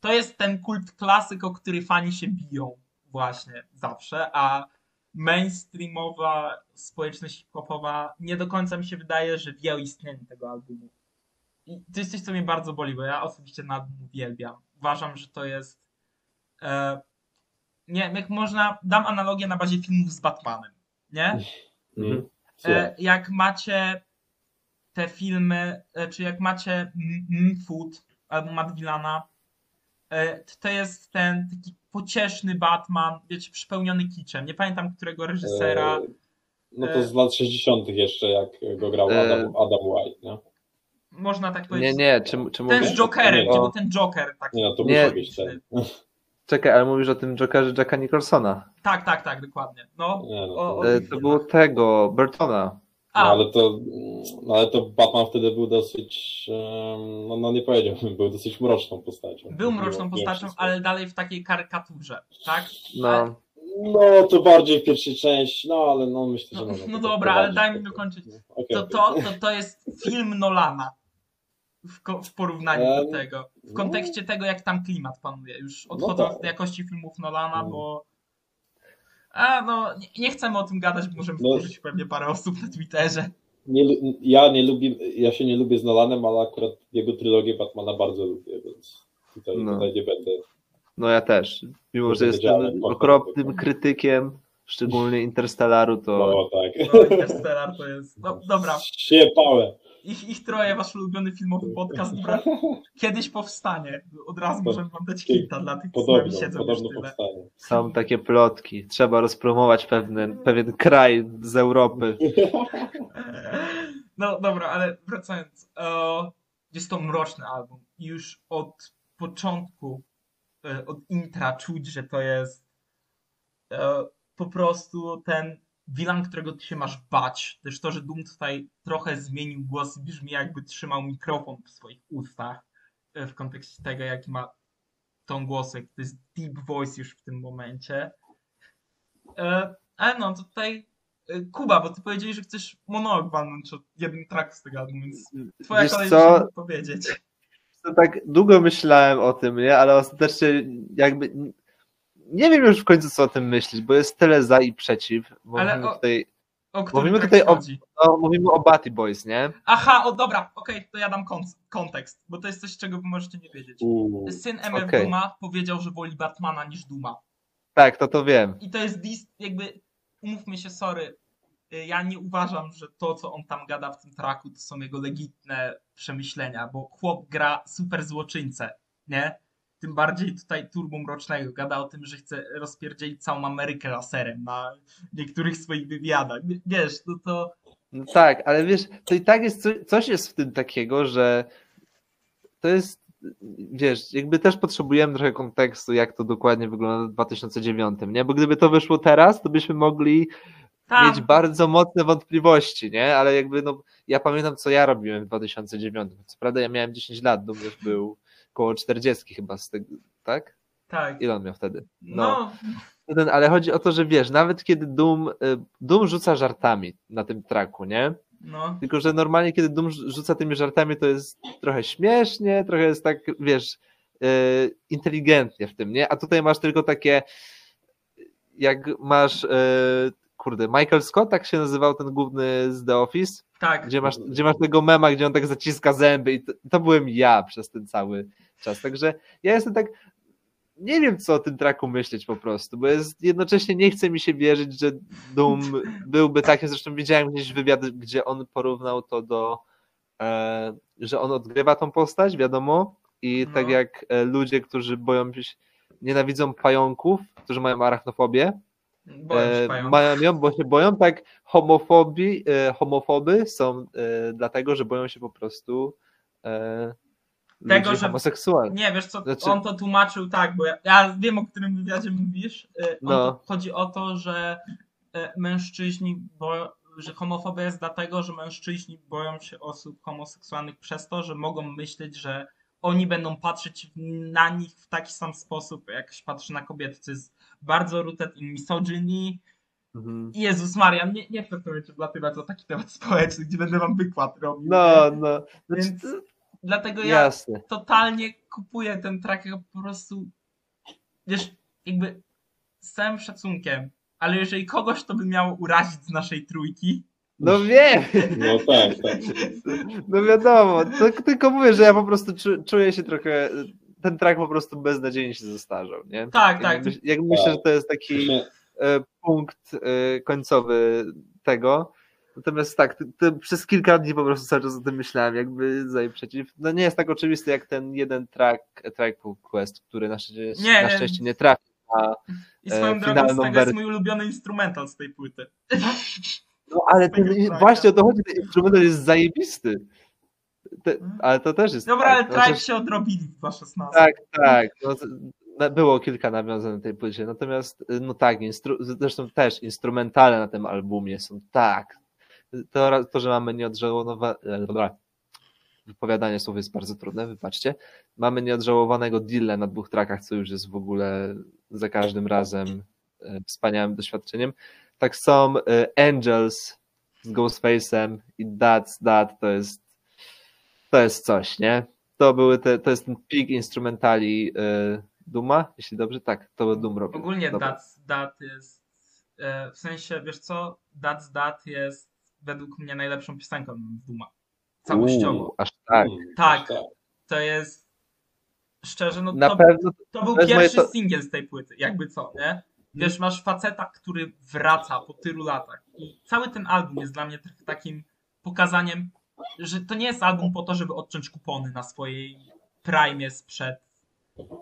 to jest ten kult klasyk, o który fani się biją właśnie zawsze, a mainstreamowa społeczność hip-hopowa nie do końca mi się wydaje, że wie o istnieniu tego albumu. I to jest coś, co mnie bardzo boli, bo ja osobiście album uwielbiam. Uważam, że to jest e, nie wiem, jak można, dam analogię na bazie filmów z Batmanem, nie? Słuchaj. E, jak macie te filmy, e, czy jak macie M- M Food albo Matt Villana, e, to- to jest ten taki pocieszny Batman, wiecie, przypełniony kiczem. Nie pamiętam którego reżysera. E, No e, to z lat 60., jeszcze jak go grał E, Adam, Adam White, nie? Można tak Nie, powiedzieć. nie, czy, czy Ten mówisz... z Jokerem, Nie, no. był ten Joker taki. Nie, no to Nie. musi być ten. Czekaj, ale mówisz o tym Jokerze Jacka Nicholsona. Tak, tak, tak, dokładnie. No, Nie, no, o, to, o E, tych To było tego, Burtona. no, ale to, no, ale to Batman wtedy był dosyć, no, no nie powiedziałbym, był dosyć mroczną postacią. był mroczną mimo postacią, wszystko. ale dalej w takiej karykaturze, tak? No, No, to bardziej w pierwszej części, no ale no myślę, że No, no to dobra, ale daj mi dokończyć. Okej, to, okej. to, to, to jest film Nolana w, ko- w porównaniu do Em, tego. W no. kontekście tego, jak tam klimat panuje. Już odchodząc tak. od jakości filmów Nolana, No. bo. A no, nie, nie chcemy o tym gadać, bo możemy No. wkurzyć pewnie parę osób na Twitterze. Nie, ja nie lubię, ja się nie lubię z Nolanem, ale akurat jego trylogię Batmana bardzo lubię, więc tutaj, No. tutaj nie będę. no ja też. Mimo, że jestem okropnym krytykiem, szczególnie Interstellaru, to No tak. No, Interstellar to jest. No, dobra, Siepałe. Ich, ich troje, wasz ulubiony filmowy podcast, dobra, kiedyś powstanie. Od razu możemy wam dać hinta dla tych, co z nami Podobno, siedzą już podobno tyle. powstanie. są takie plotki. Trzeba rozpromować pewien, pewien kraj z Europy. No dobra, ale wracając. E, jest to mroczny album. I już od początku, e, od intra czuć, że to jest e, po prostu ten wilan, którego ty się masz bać. Też to, że Doom tutaj trochę zmienił głos i brzmi jakby trzymał mikrofon w swoich ustach e, w kontekście tego, jaki ma tą głosek. To jest deep voice już w tym momencie. E, ale no, to tutaj e, Kuba, bo ty powiedziałeś, że chcesz monolog walnąć o jednym tracku z tego albumu, więc twoja Wiesz kolej, co? powiedzieć. To tak długo myślałem o tym, nie? Ale ostatecznie jakby nie wiem już w końcu co o tym myśleć, bo jest tyle za i przeciw. Ale mówimy o- tutaj, O Mówimy track tutaj o- no, mówimy o Batty Boys, nie? Aha, o dobra, okej, to ja dam kon- kontekst, bo to jest coś, czego wy możecie nie wiedzieć. Uuu. Syn MF Okej. Duma powiedział, że woli Batmana niż Duma. Tak, to to wiem. I to jest dis, jakby, umówmy się, sorry, y, ja nie uważam, że to, co on tam gada w tym tracku, to są jego legitne przemyślenia, bo chłop gra super złoczyńcę, nie? Tym bardziej tutaj Turbo Mrocznego gada o tym, że chce rozpierdzielić całą Amerykę laserem na niektórych swoich wywiadach. Wiesz, no to No tak, ale wiesz, to i tak jest, co, coś jest w tym takiego, że to jest, wiesz, jakby też potrzebujemy trochę kontekstu, jak to dokładnie wygląda w 2009, nie? Bo gdyby to wyszło teraz, to byśmy mogli tam, mieć bardzo mocne wątpliwości, nie? Ale jakby, no, ja pamiętam, co ja robiłem w 2009. Co prawda ja miałem 10 lat, Dum już był koło 40 chyba z tego, tak? tak, Ile on miał wtedy? no, Ten, ale chodzi o to, że wiesz, nawet kiedy Doom, y, Doom rzuca żartami na tym traku, nie? no, Tylko, że normalnie, kiedy Doom rzuca tymi żartami, to jest trochę śmiesznie, trochę jest tak, wiesz, yy, inteligentnie w tym, nie? A tutaj masz tylko takie, jak masz, yy, kurde, Michael Scott, tak się nazywał ten główny z The Office, tak. gdzie masz, gdzie masz tego mema, gdzie on tak zaciska zęby i to, to byłem ja przez ten cały czas. Także ja jestem tak, nie wiem, co o tym traku myśleć po prostu, bo jest, jednocześnie nie chce mi się wierzyć, że Doom byłby takim, zresztą widziałem gdzieś wywiad, gdzie on porównał to do, e, że on odgrywa tą postać, wiadomo, i No. tak jak e, ludzie, którzy boją się, nienawidzą pająków, którzy mają arachnofobię, e, mają ją, bo się boją, tak homofobi, e, homofoby są e, dlatego, że boją się po prostu e, Tego, że- homoseksualnych. Nie, wiesz co, Znaczy- on to tłumaczył tak, bo ja, ja wiem, o którym wywiadzie mówisz. Y, No. to, chodzi o to, że y, mężczyźni, bo, że homofobia jest dlatego, że mężczyźni boją się osób homoseksualnych przez to, że mogą myśleć, że oni będą patrzeć na nich w taki sam sposób, jak się patrzy na kobiety, co jest bardzo rooted in misogyny. Mhm. Jezus Maria, nie, nie chcę momencie wlatywać o taki temat społeczny, gdzie będę wam wykład robił. No, no. Znaczy, Więc Dlatego ja jasne. totalnie kupuję ten track jako po prostu, wiesz, jakby z całym szacunkiem, ale jeżeli kogoś to by miało urazić z naszej trójki, No wiem, No tak, tak. no wiadomo. To, tylko mówię, że ja po prostu czu, czuję się trochę. Ten track po prostu beznadziejnie się zestarzał, nie? Tak, jak tak. Myśl, jak myślę, że to jest taki Właśnie- e, punkt e, końcowy tego. Natomiast tak, ty, ty, przez kilka dni po prostu cały czas o tym myślałem, jakby za i przeciw. No nie jest tak oczywisty jak ten jeden track, track Quest, który na szczęście, Nie, na szczęście nie trafił na i E, swoją drogą z tego jest mój ulubiony instrumental z tej płyty. No ale ten, właśnie o to chodzi, ten instrumental jest zajebisty. Te, ale to też jest. Dobra, ale tak, track chociaż- się odrobili w 2.16. Tak, tak. No, to- było kilka nawiązań na tej płycie. Natomiast, y, no tak, instru, zresztą też instrumentale na tym albumie są tak. To, to że mamy nieodżałowane. Dobra. Wypowiadanie słów jest bardzo trudne, wybaczcie. Mamy nieodżałowanego Dille na dwóch trackach, co już jest w ogóle za każdym razem e, wspaniałym doświadczeniem. Tak są e, Angels z Ghostface'em i That's That to jest to jest coś, nie? To były te, to jest ten peak instrumentali y, Duma, jeśli dobrze, tak, to Doom robił. Ogólnie Dobra. That's That jest, e, w sensie, wiesz co, That's That jest według mnie najlepszą piosenką w Duma. Całościowo. Uuu. Aż tak. Mm, Tak. To jest, szczerze, no Na to, pewno to był to pierwszy to- singiel z tej płyty, jakby co, nie? Wiesz, masz faceta, który wraca po tylu latach i cały ten album jest dla mnie trochę takim pokazaniem, że to nie jest album po to, żeby odciąć kupony na swojej prime sprzed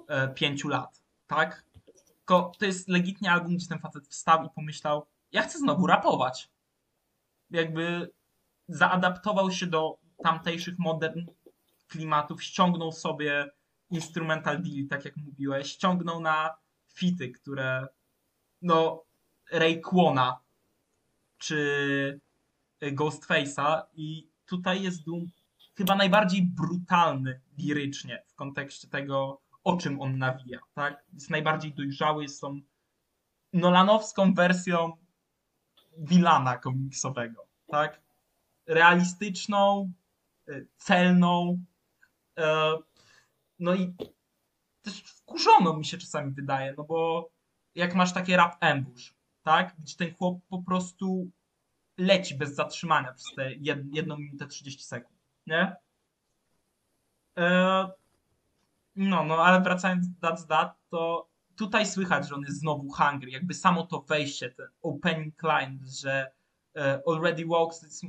e, pięciu lat, tak? Tylko to jest legitnie album, gdzie ten facet wstał i pomyślał, ja chcę znowu rapować. Jakby zaadaptował się do tamtejszych modern klimatów, ściągnął sobie instrumental deal, tak jak mówiłeś, ściągnął na fity, które no Rayquana czy Ghostface'a i tutaj jest Doom chyba najbardziej brutalny lirycznie w kontekście tego, o czym on nawija, tak? Jest najbardziej dojrzały, jest tą nolanowską wersją Wilana komiksowego, tak? Realistyczną, y, celną, e, no i też wkurzoną mi się czasami wydaje, no bo jak masz takie rap ambush, tak? Gdzie ten chłop po prostu leci bez zatrzymania przez te 1 minutę 30 sekund, nie? E, no, no, ale wracając do That's That, to tutaj słychać, że on jest znowu hungry, jakby samo to wejście, ten opening line, że e, already walks,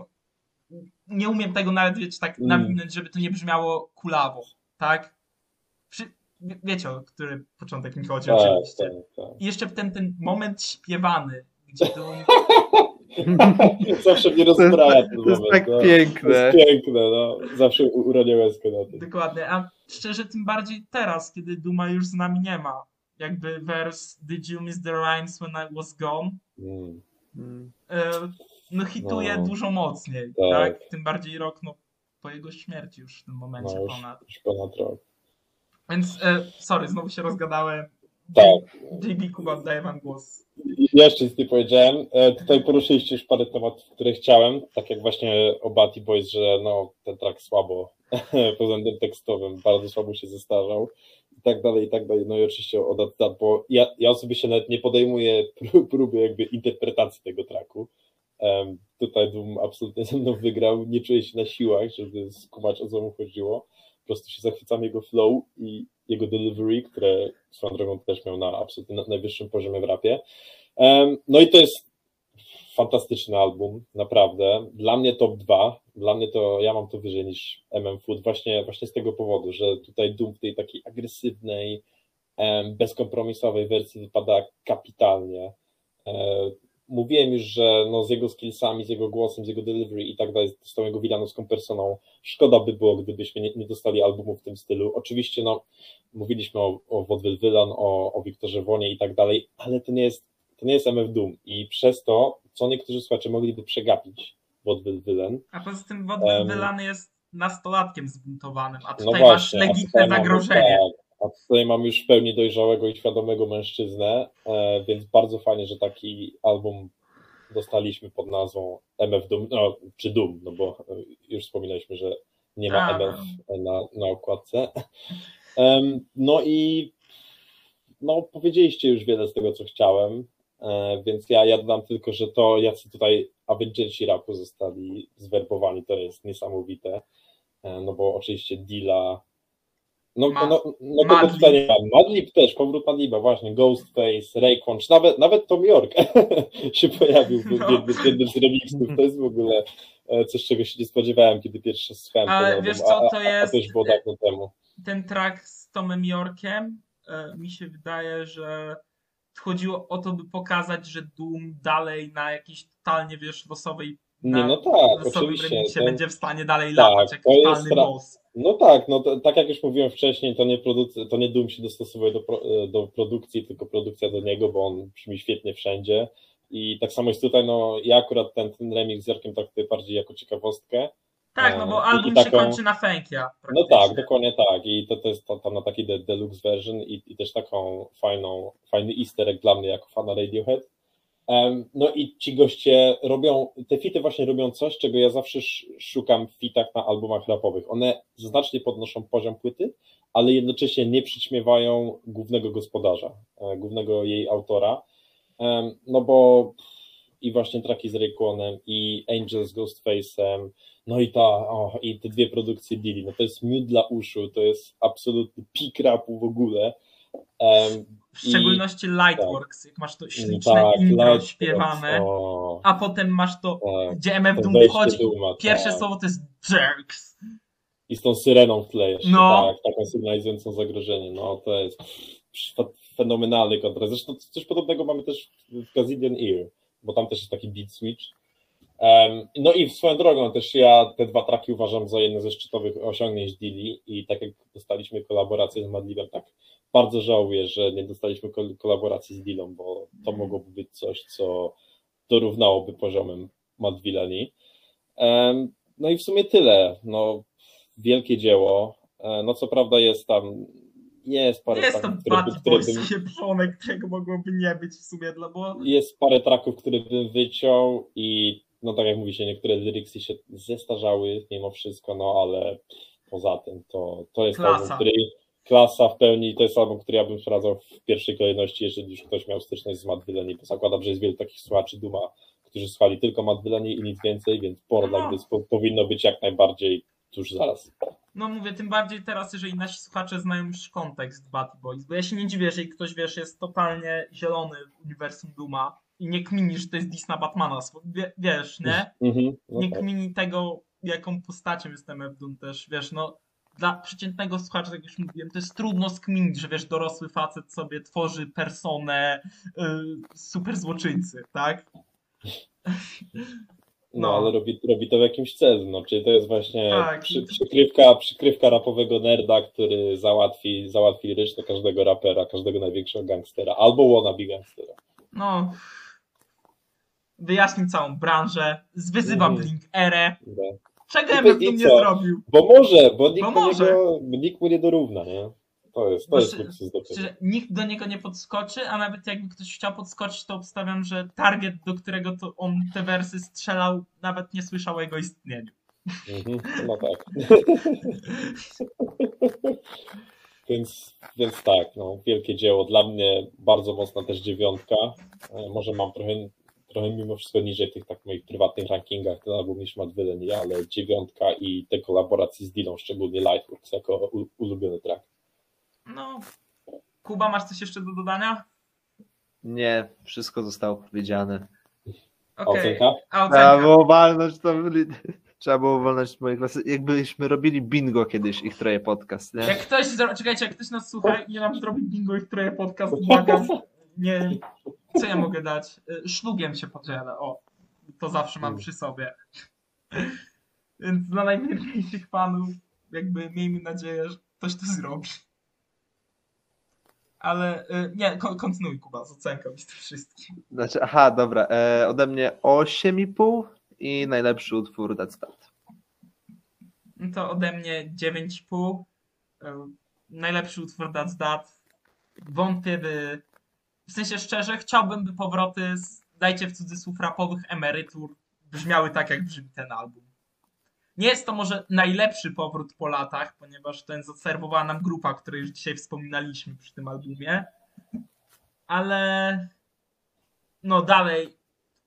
nie umiem tego nawet, wiecie, tak Mm. nawinąć, żeby to nie brzmiało kulawo, tak? Przy, wie- wiecie, o który początek mi chodzi Tak, oczywiście. tak, tak. I jeszcze ten, ten moment śpiewany, gdzie to Zawsze mnie To jest, rozpraja ten to jest moment. tak no. To piękne. jest piękne, no. Zawsze uronię łezkę na tym. Dokładnie, a szczerze tym bardziej teraz, kiedy Duma już z nami nie ma. Jakby wers Did you miss the rhymes when I was gone? Mm. Mm. No hituje No. dużo mocniej, Tak. tak. Tym bardziej rok, no po jego śmierci już w tym momencie No już, ponad. już ponad rok. Więc, e, sorry, znowu się rozgadałem. Tak. JB Kuba, oddaję wam głos. Jeszcze nic nie powiedziałem. E, Tutaj poruszyliście już parę tematów, które chciałem. Tak jak właśnie o Batty Boys, że no, ten track słabo pod względem tekstowym, bardzo słabo się zestarzał i tak dalej, i tak dalej. No i oczywiście o Dat Dat, bo ja, ja osobiście nawet nie podejmuję pró- próby jakby interpretacji tego tracku. Tutaj Doom absolutnie ze mną wygrał. Nie czuję się na siłach, żeby skumać o co mu chodziło. Po prostu się zachwycam jego flow i jego delivery, które swoją drogą też miał na absolutnie najwyższym poziomie w rapie. No i to jest fantastyczny album, naprawdę. Dla mnie top 2, dla mnie to, ja mam to wyżej niż MM Food, właśnie, właśnie z tego powodu, że tutaj Doom w tej takiej agresywnej, bezkompromisowej wersji wypada kapitalnie. Mówiłem już, że no z jego skillsami, z jego głosem, z jego delivery i tak dalej, z tą jego wilanowską personą, szkoda by było, gdybyśmy nie, nie dostali albumu w tym stylu. Oczywiście, no, mówiliśmy o, o Wodwyl Wylan, o, o Wiktorze Wonie i tak dalej, ale to nie jest, to nie jest MF Doom i przez to, co niektórzy słuchacze mogliby przegapić Wodwyl Wylan. A poza tym Wodwyl Wylan jest nastolatkiem zbuntowanym, a No tutaj właśnie, masz legitne zagrożenie. tak, A tutaj mam już w pełni dojrzałego i świadomego mężczyznę, e, więc bardzo fajnie, że taki album dostaliśmy pod nazwą MF Doom, no, czy Doom, no bo już wspominaliśmy, że nie ma A. MF na, na okładce. No i no, powiedzieliście już wiele z tego, co chciałem, e, więc ja, ja dodam tylko, że to, jacy tutaj Avengersi rapu zostali zwerbowani, to jest niesamowite, E, no bo oczywiście Dilla, no, Ma- no, no kogo Madlib. tutaj nie ma, Madlib też, powrót Madliba, właśnie, Ghostface, Rayquan, czy nawet, nawet Tom York się pojawił w No. jednym, w jednym z remixów, to jest w ogóle e, coś, czego się nie spodziewałem, kiedy pierwszy słuchałem Ale wiesz co, a, to a, a jest- to już było dawno temu. Ten track z Tomem Yorkiem, e, mi się wydaje, że chodziło o to, by pokazać, że Doom dalej na jakiejś totalnie, wiesz, losowej Nie, na no tak, oczywiście. to- będzie w stanie dalej tak, latać jak to jest totalny boss. No tak, no to, tak jak już mówiłem wcześniej, to nie, produc- to nie Doom się dostosowuje do, pro- do produkcji, tylko produkcja do niego, bo on brzmi świetnie wszędzie. I tak samo jest tutaj, no ja akurat ten, ten remix z Jarkiem traktuję bardziej jako ciekawostkę. Tak, no E, bo i- album i się taką- kończy na fękia. No tak, dokładnie tak. I to, to jest tam na taki de- deluxe version i, i też taką fajną, fajny easter egg dla mnie jako fana Radiohead. No i ci goście robią, te fity właśnie robią coś, czego ja zawsze sz- szukam w fitach na albumach rapowych. One znacznie podnoszą poziom płyty, ale jednocześnie nie przyćmiewają głównego gospodarza, e, głównego jej autora. No bo i właśnie traki z Rayquanem i Angel z Ghostface'em, no i ta, o, i te dwie produkcje Dili, no to jest miód dla uszu, to jest absolutny pik rapu w ogóle. W szczególności Lightworks, jak masz to śliczne tak, intro śpiewane, o, a potem masz to, tak, gdzie MF Doom wchodzi, Duma, pierwsze tak. słowo to jest jerks. I z tą syreną w tle jeszcze, No. tak, taką sygnalizującą zagrożenie, no to jest fenomenalny kontrast. Zresztą coś podobnego mamy też w Gazillion Ear, bo tam też jest taki beat switch. Em, no i swoją drogą też ja te dwa traki uważam za jedne ze szczytowych osiągnięć Dili i tak jak dostaliśmy kolaborację z Madlibem, tak bardzo żałuję, że nie dostaliśmy kol- kolaboracji z Dilą, bo to mogłoby być coś, co dorównałoby poziomem Madvilani. Em, No i w sumie tyle. No, wielkie dzieło. E, No co prawda jest tam, jest parę Jest traków, które, Bad które bym, pieprzonek, którego mogłoby nie być w sumie, dla bo jest parę traków, które bym wyciął i no tak jak mówicie, niektóre lyricsy się zestarzały mimo wszystko, no ale poza tym to, to jest Klasa. album, który klasa w pełni, to jest album, który ja bym sprawdzał w pierwszej kolejności, jeżeli już ktoś miał styczność z Matt Villani, bo zakładam, że jest wielu takich słuchaczy Duma, którzy słuchali tylko Matt Villani i nic więcej, więc Porn No. Like This po- powinno być jak najbardziej tuż zaraz. no mówię, tym bardziej teraz, jeżeli nasi słuchacze znają już kontekst Bad Boys, bo ja się nie dziwię, jeżeli ktoś, wiesz, jest totalnie zielony w uniwersum Duma i nie kmini, że to jest Disna Batmana, wiesz, nie? Mhm, no nie tak. kmini tego, jaką postacią jest MF Doom też, wiesz, no dla przeciętnego słuchacza, tak jak już mówiłem, to jest trudno skminić, że wiesz, dorosły facet sobie tworzy personę y, super złoczyńcy, tak? No, No. ale robi, robi to w jakimś celu, no, czyli to jest właśnie Tak. przy, przykrywka, przykrywka rapowego nerda, który załatwi, załatwi resztę każdego rapera, każdego największego gangstera, albo wannabe gangstera. No. Wyjaśnił całą branżę, zwyzywa Mhm. Blink Erę. No. Czego MF i Doom nie co? zrobił? Bo może, bo nikt, Bo może. Niego, nikt mu nie dorówna, nie? To jest, to jest luksus do. Szczerze, nikt do niego nie podskoczy, a nawet jakby ktoś chciał podskoczyć, to obstawiam, że target, do którego to on te wersy strzelał, nawet nie słyszał o jego istnieniu. Mhm, no tak. więc, więc tak, no, wielkie dzieło. Dla mnie bardzo mocna też dziewiątka. E, Może mam trochę, trochę mimo wszystko niżej w tych tak moich prywatnych rankingach ten album niż Matt Villain, ale dziewiątka i te kolaboracje z Dilą, szczególnie Lightworks jako ulubiony track. No, Kuba, masz coś jeszcze do dodania? Nie, wszystko zostało powiedziane. Okej. Ocenka? Trzeba było walnąć to. Trzeba było walnąć mojej klasy. Jakbyśmy robili bingo kiedyś, ich troje podcast, nie? Jak ktoś, czekajcie, jak ktoś nas słucha i nam zrobi bingo i które podcast, błagam, nie co ja mogę dać? Y, Szlugiem się podzielę, o, to zawsze mam przy sobie. Więc dla najwierniejszych fanów, jakby miejmy nadzieję, że ktoś to zrobi. Ale y, nie, ko- kontynuuj Kuba z ocenką i z tym wszystkim. Znaczy, aha, dobra. E, ode mnie 8,5 i najlepszy utwór That's That. No to ode mnie 9,5. Y, Najlepszy utwór That's That. Wątpię, by. W sensie szczerze, chciałbym, by powroty z, dajcie w cudzysłów, rapowych emerytur brzmiały tak, jak brzmi ten album. Nie jest to może najlepszy powrót po latach, ponieważ ten zaserwowała nam grupa, o której już dzisiaj wspominaliśmy przy tym albumie. Ale no dalej,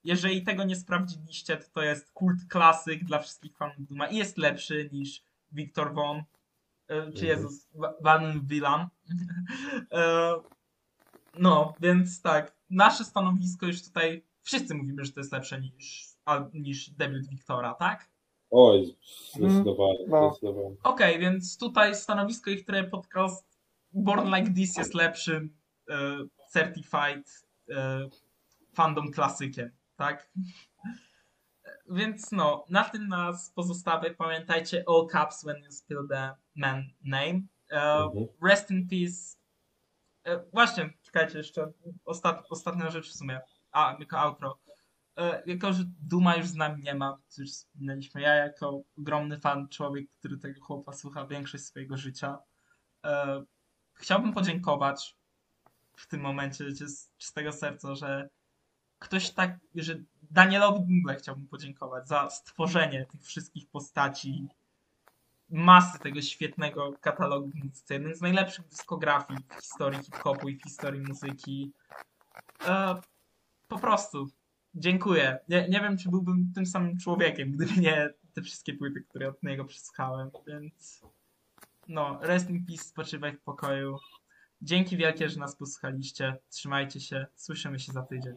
jeżeli tego nie sprawdziliście, to to jest kult klasyk dla wszystkich fanów Duma i jest lepszy niż Victor Von, e, czy Jezus, Wa- Van Villan. No, więc tak, nasze stanowisko już tutaj, wszyscy mówimy, że to jest lepsze niż, niż debiut Wiktora, tak? Oj, zdecydowanie, No. zdecydowanie. Okej, więc tutaj stanowisko ich, które podcast Born Like This jest lepszym e, certified e, fandom klasykiem, tak? Więc no, na tym nas pozostawię. Pamiętajcie all caps when you spill the man name. E, Mhm. Rest in peace. E, właśnie, czekajcie jeszcze. Ostat, ostatnia rzecz w sumie. A, jako outro. E, jako, że Duma już z nami nie ma, co już wspominaliśmy, ja jako ogromny fan, człowiek, który tego chłopa słucha większość swojego życia, e, chciałbym podziękować w tym momencie z czystego serca, że ktoś tak, że Danielowi Dumble chciałbym podziękować za stworzenie tych wszystkich postaci, masy tego świetnego katalogu w muzyce. Jeden z najlepszych dyskografii w historii hip-hopu i w historii muzyki. E, po prostu dziękuję. Nie, nie wiem, czy byłbym tym samym człowiekiem, gdyby nie te wszystkie płyty, które od niego przesłuchałem, więc no, rest in peace, spoczywaj w pokoju. Dzięki wielkie, że nas posłuchaliście. Trzymajcie się. Słyszymy się za tydzień.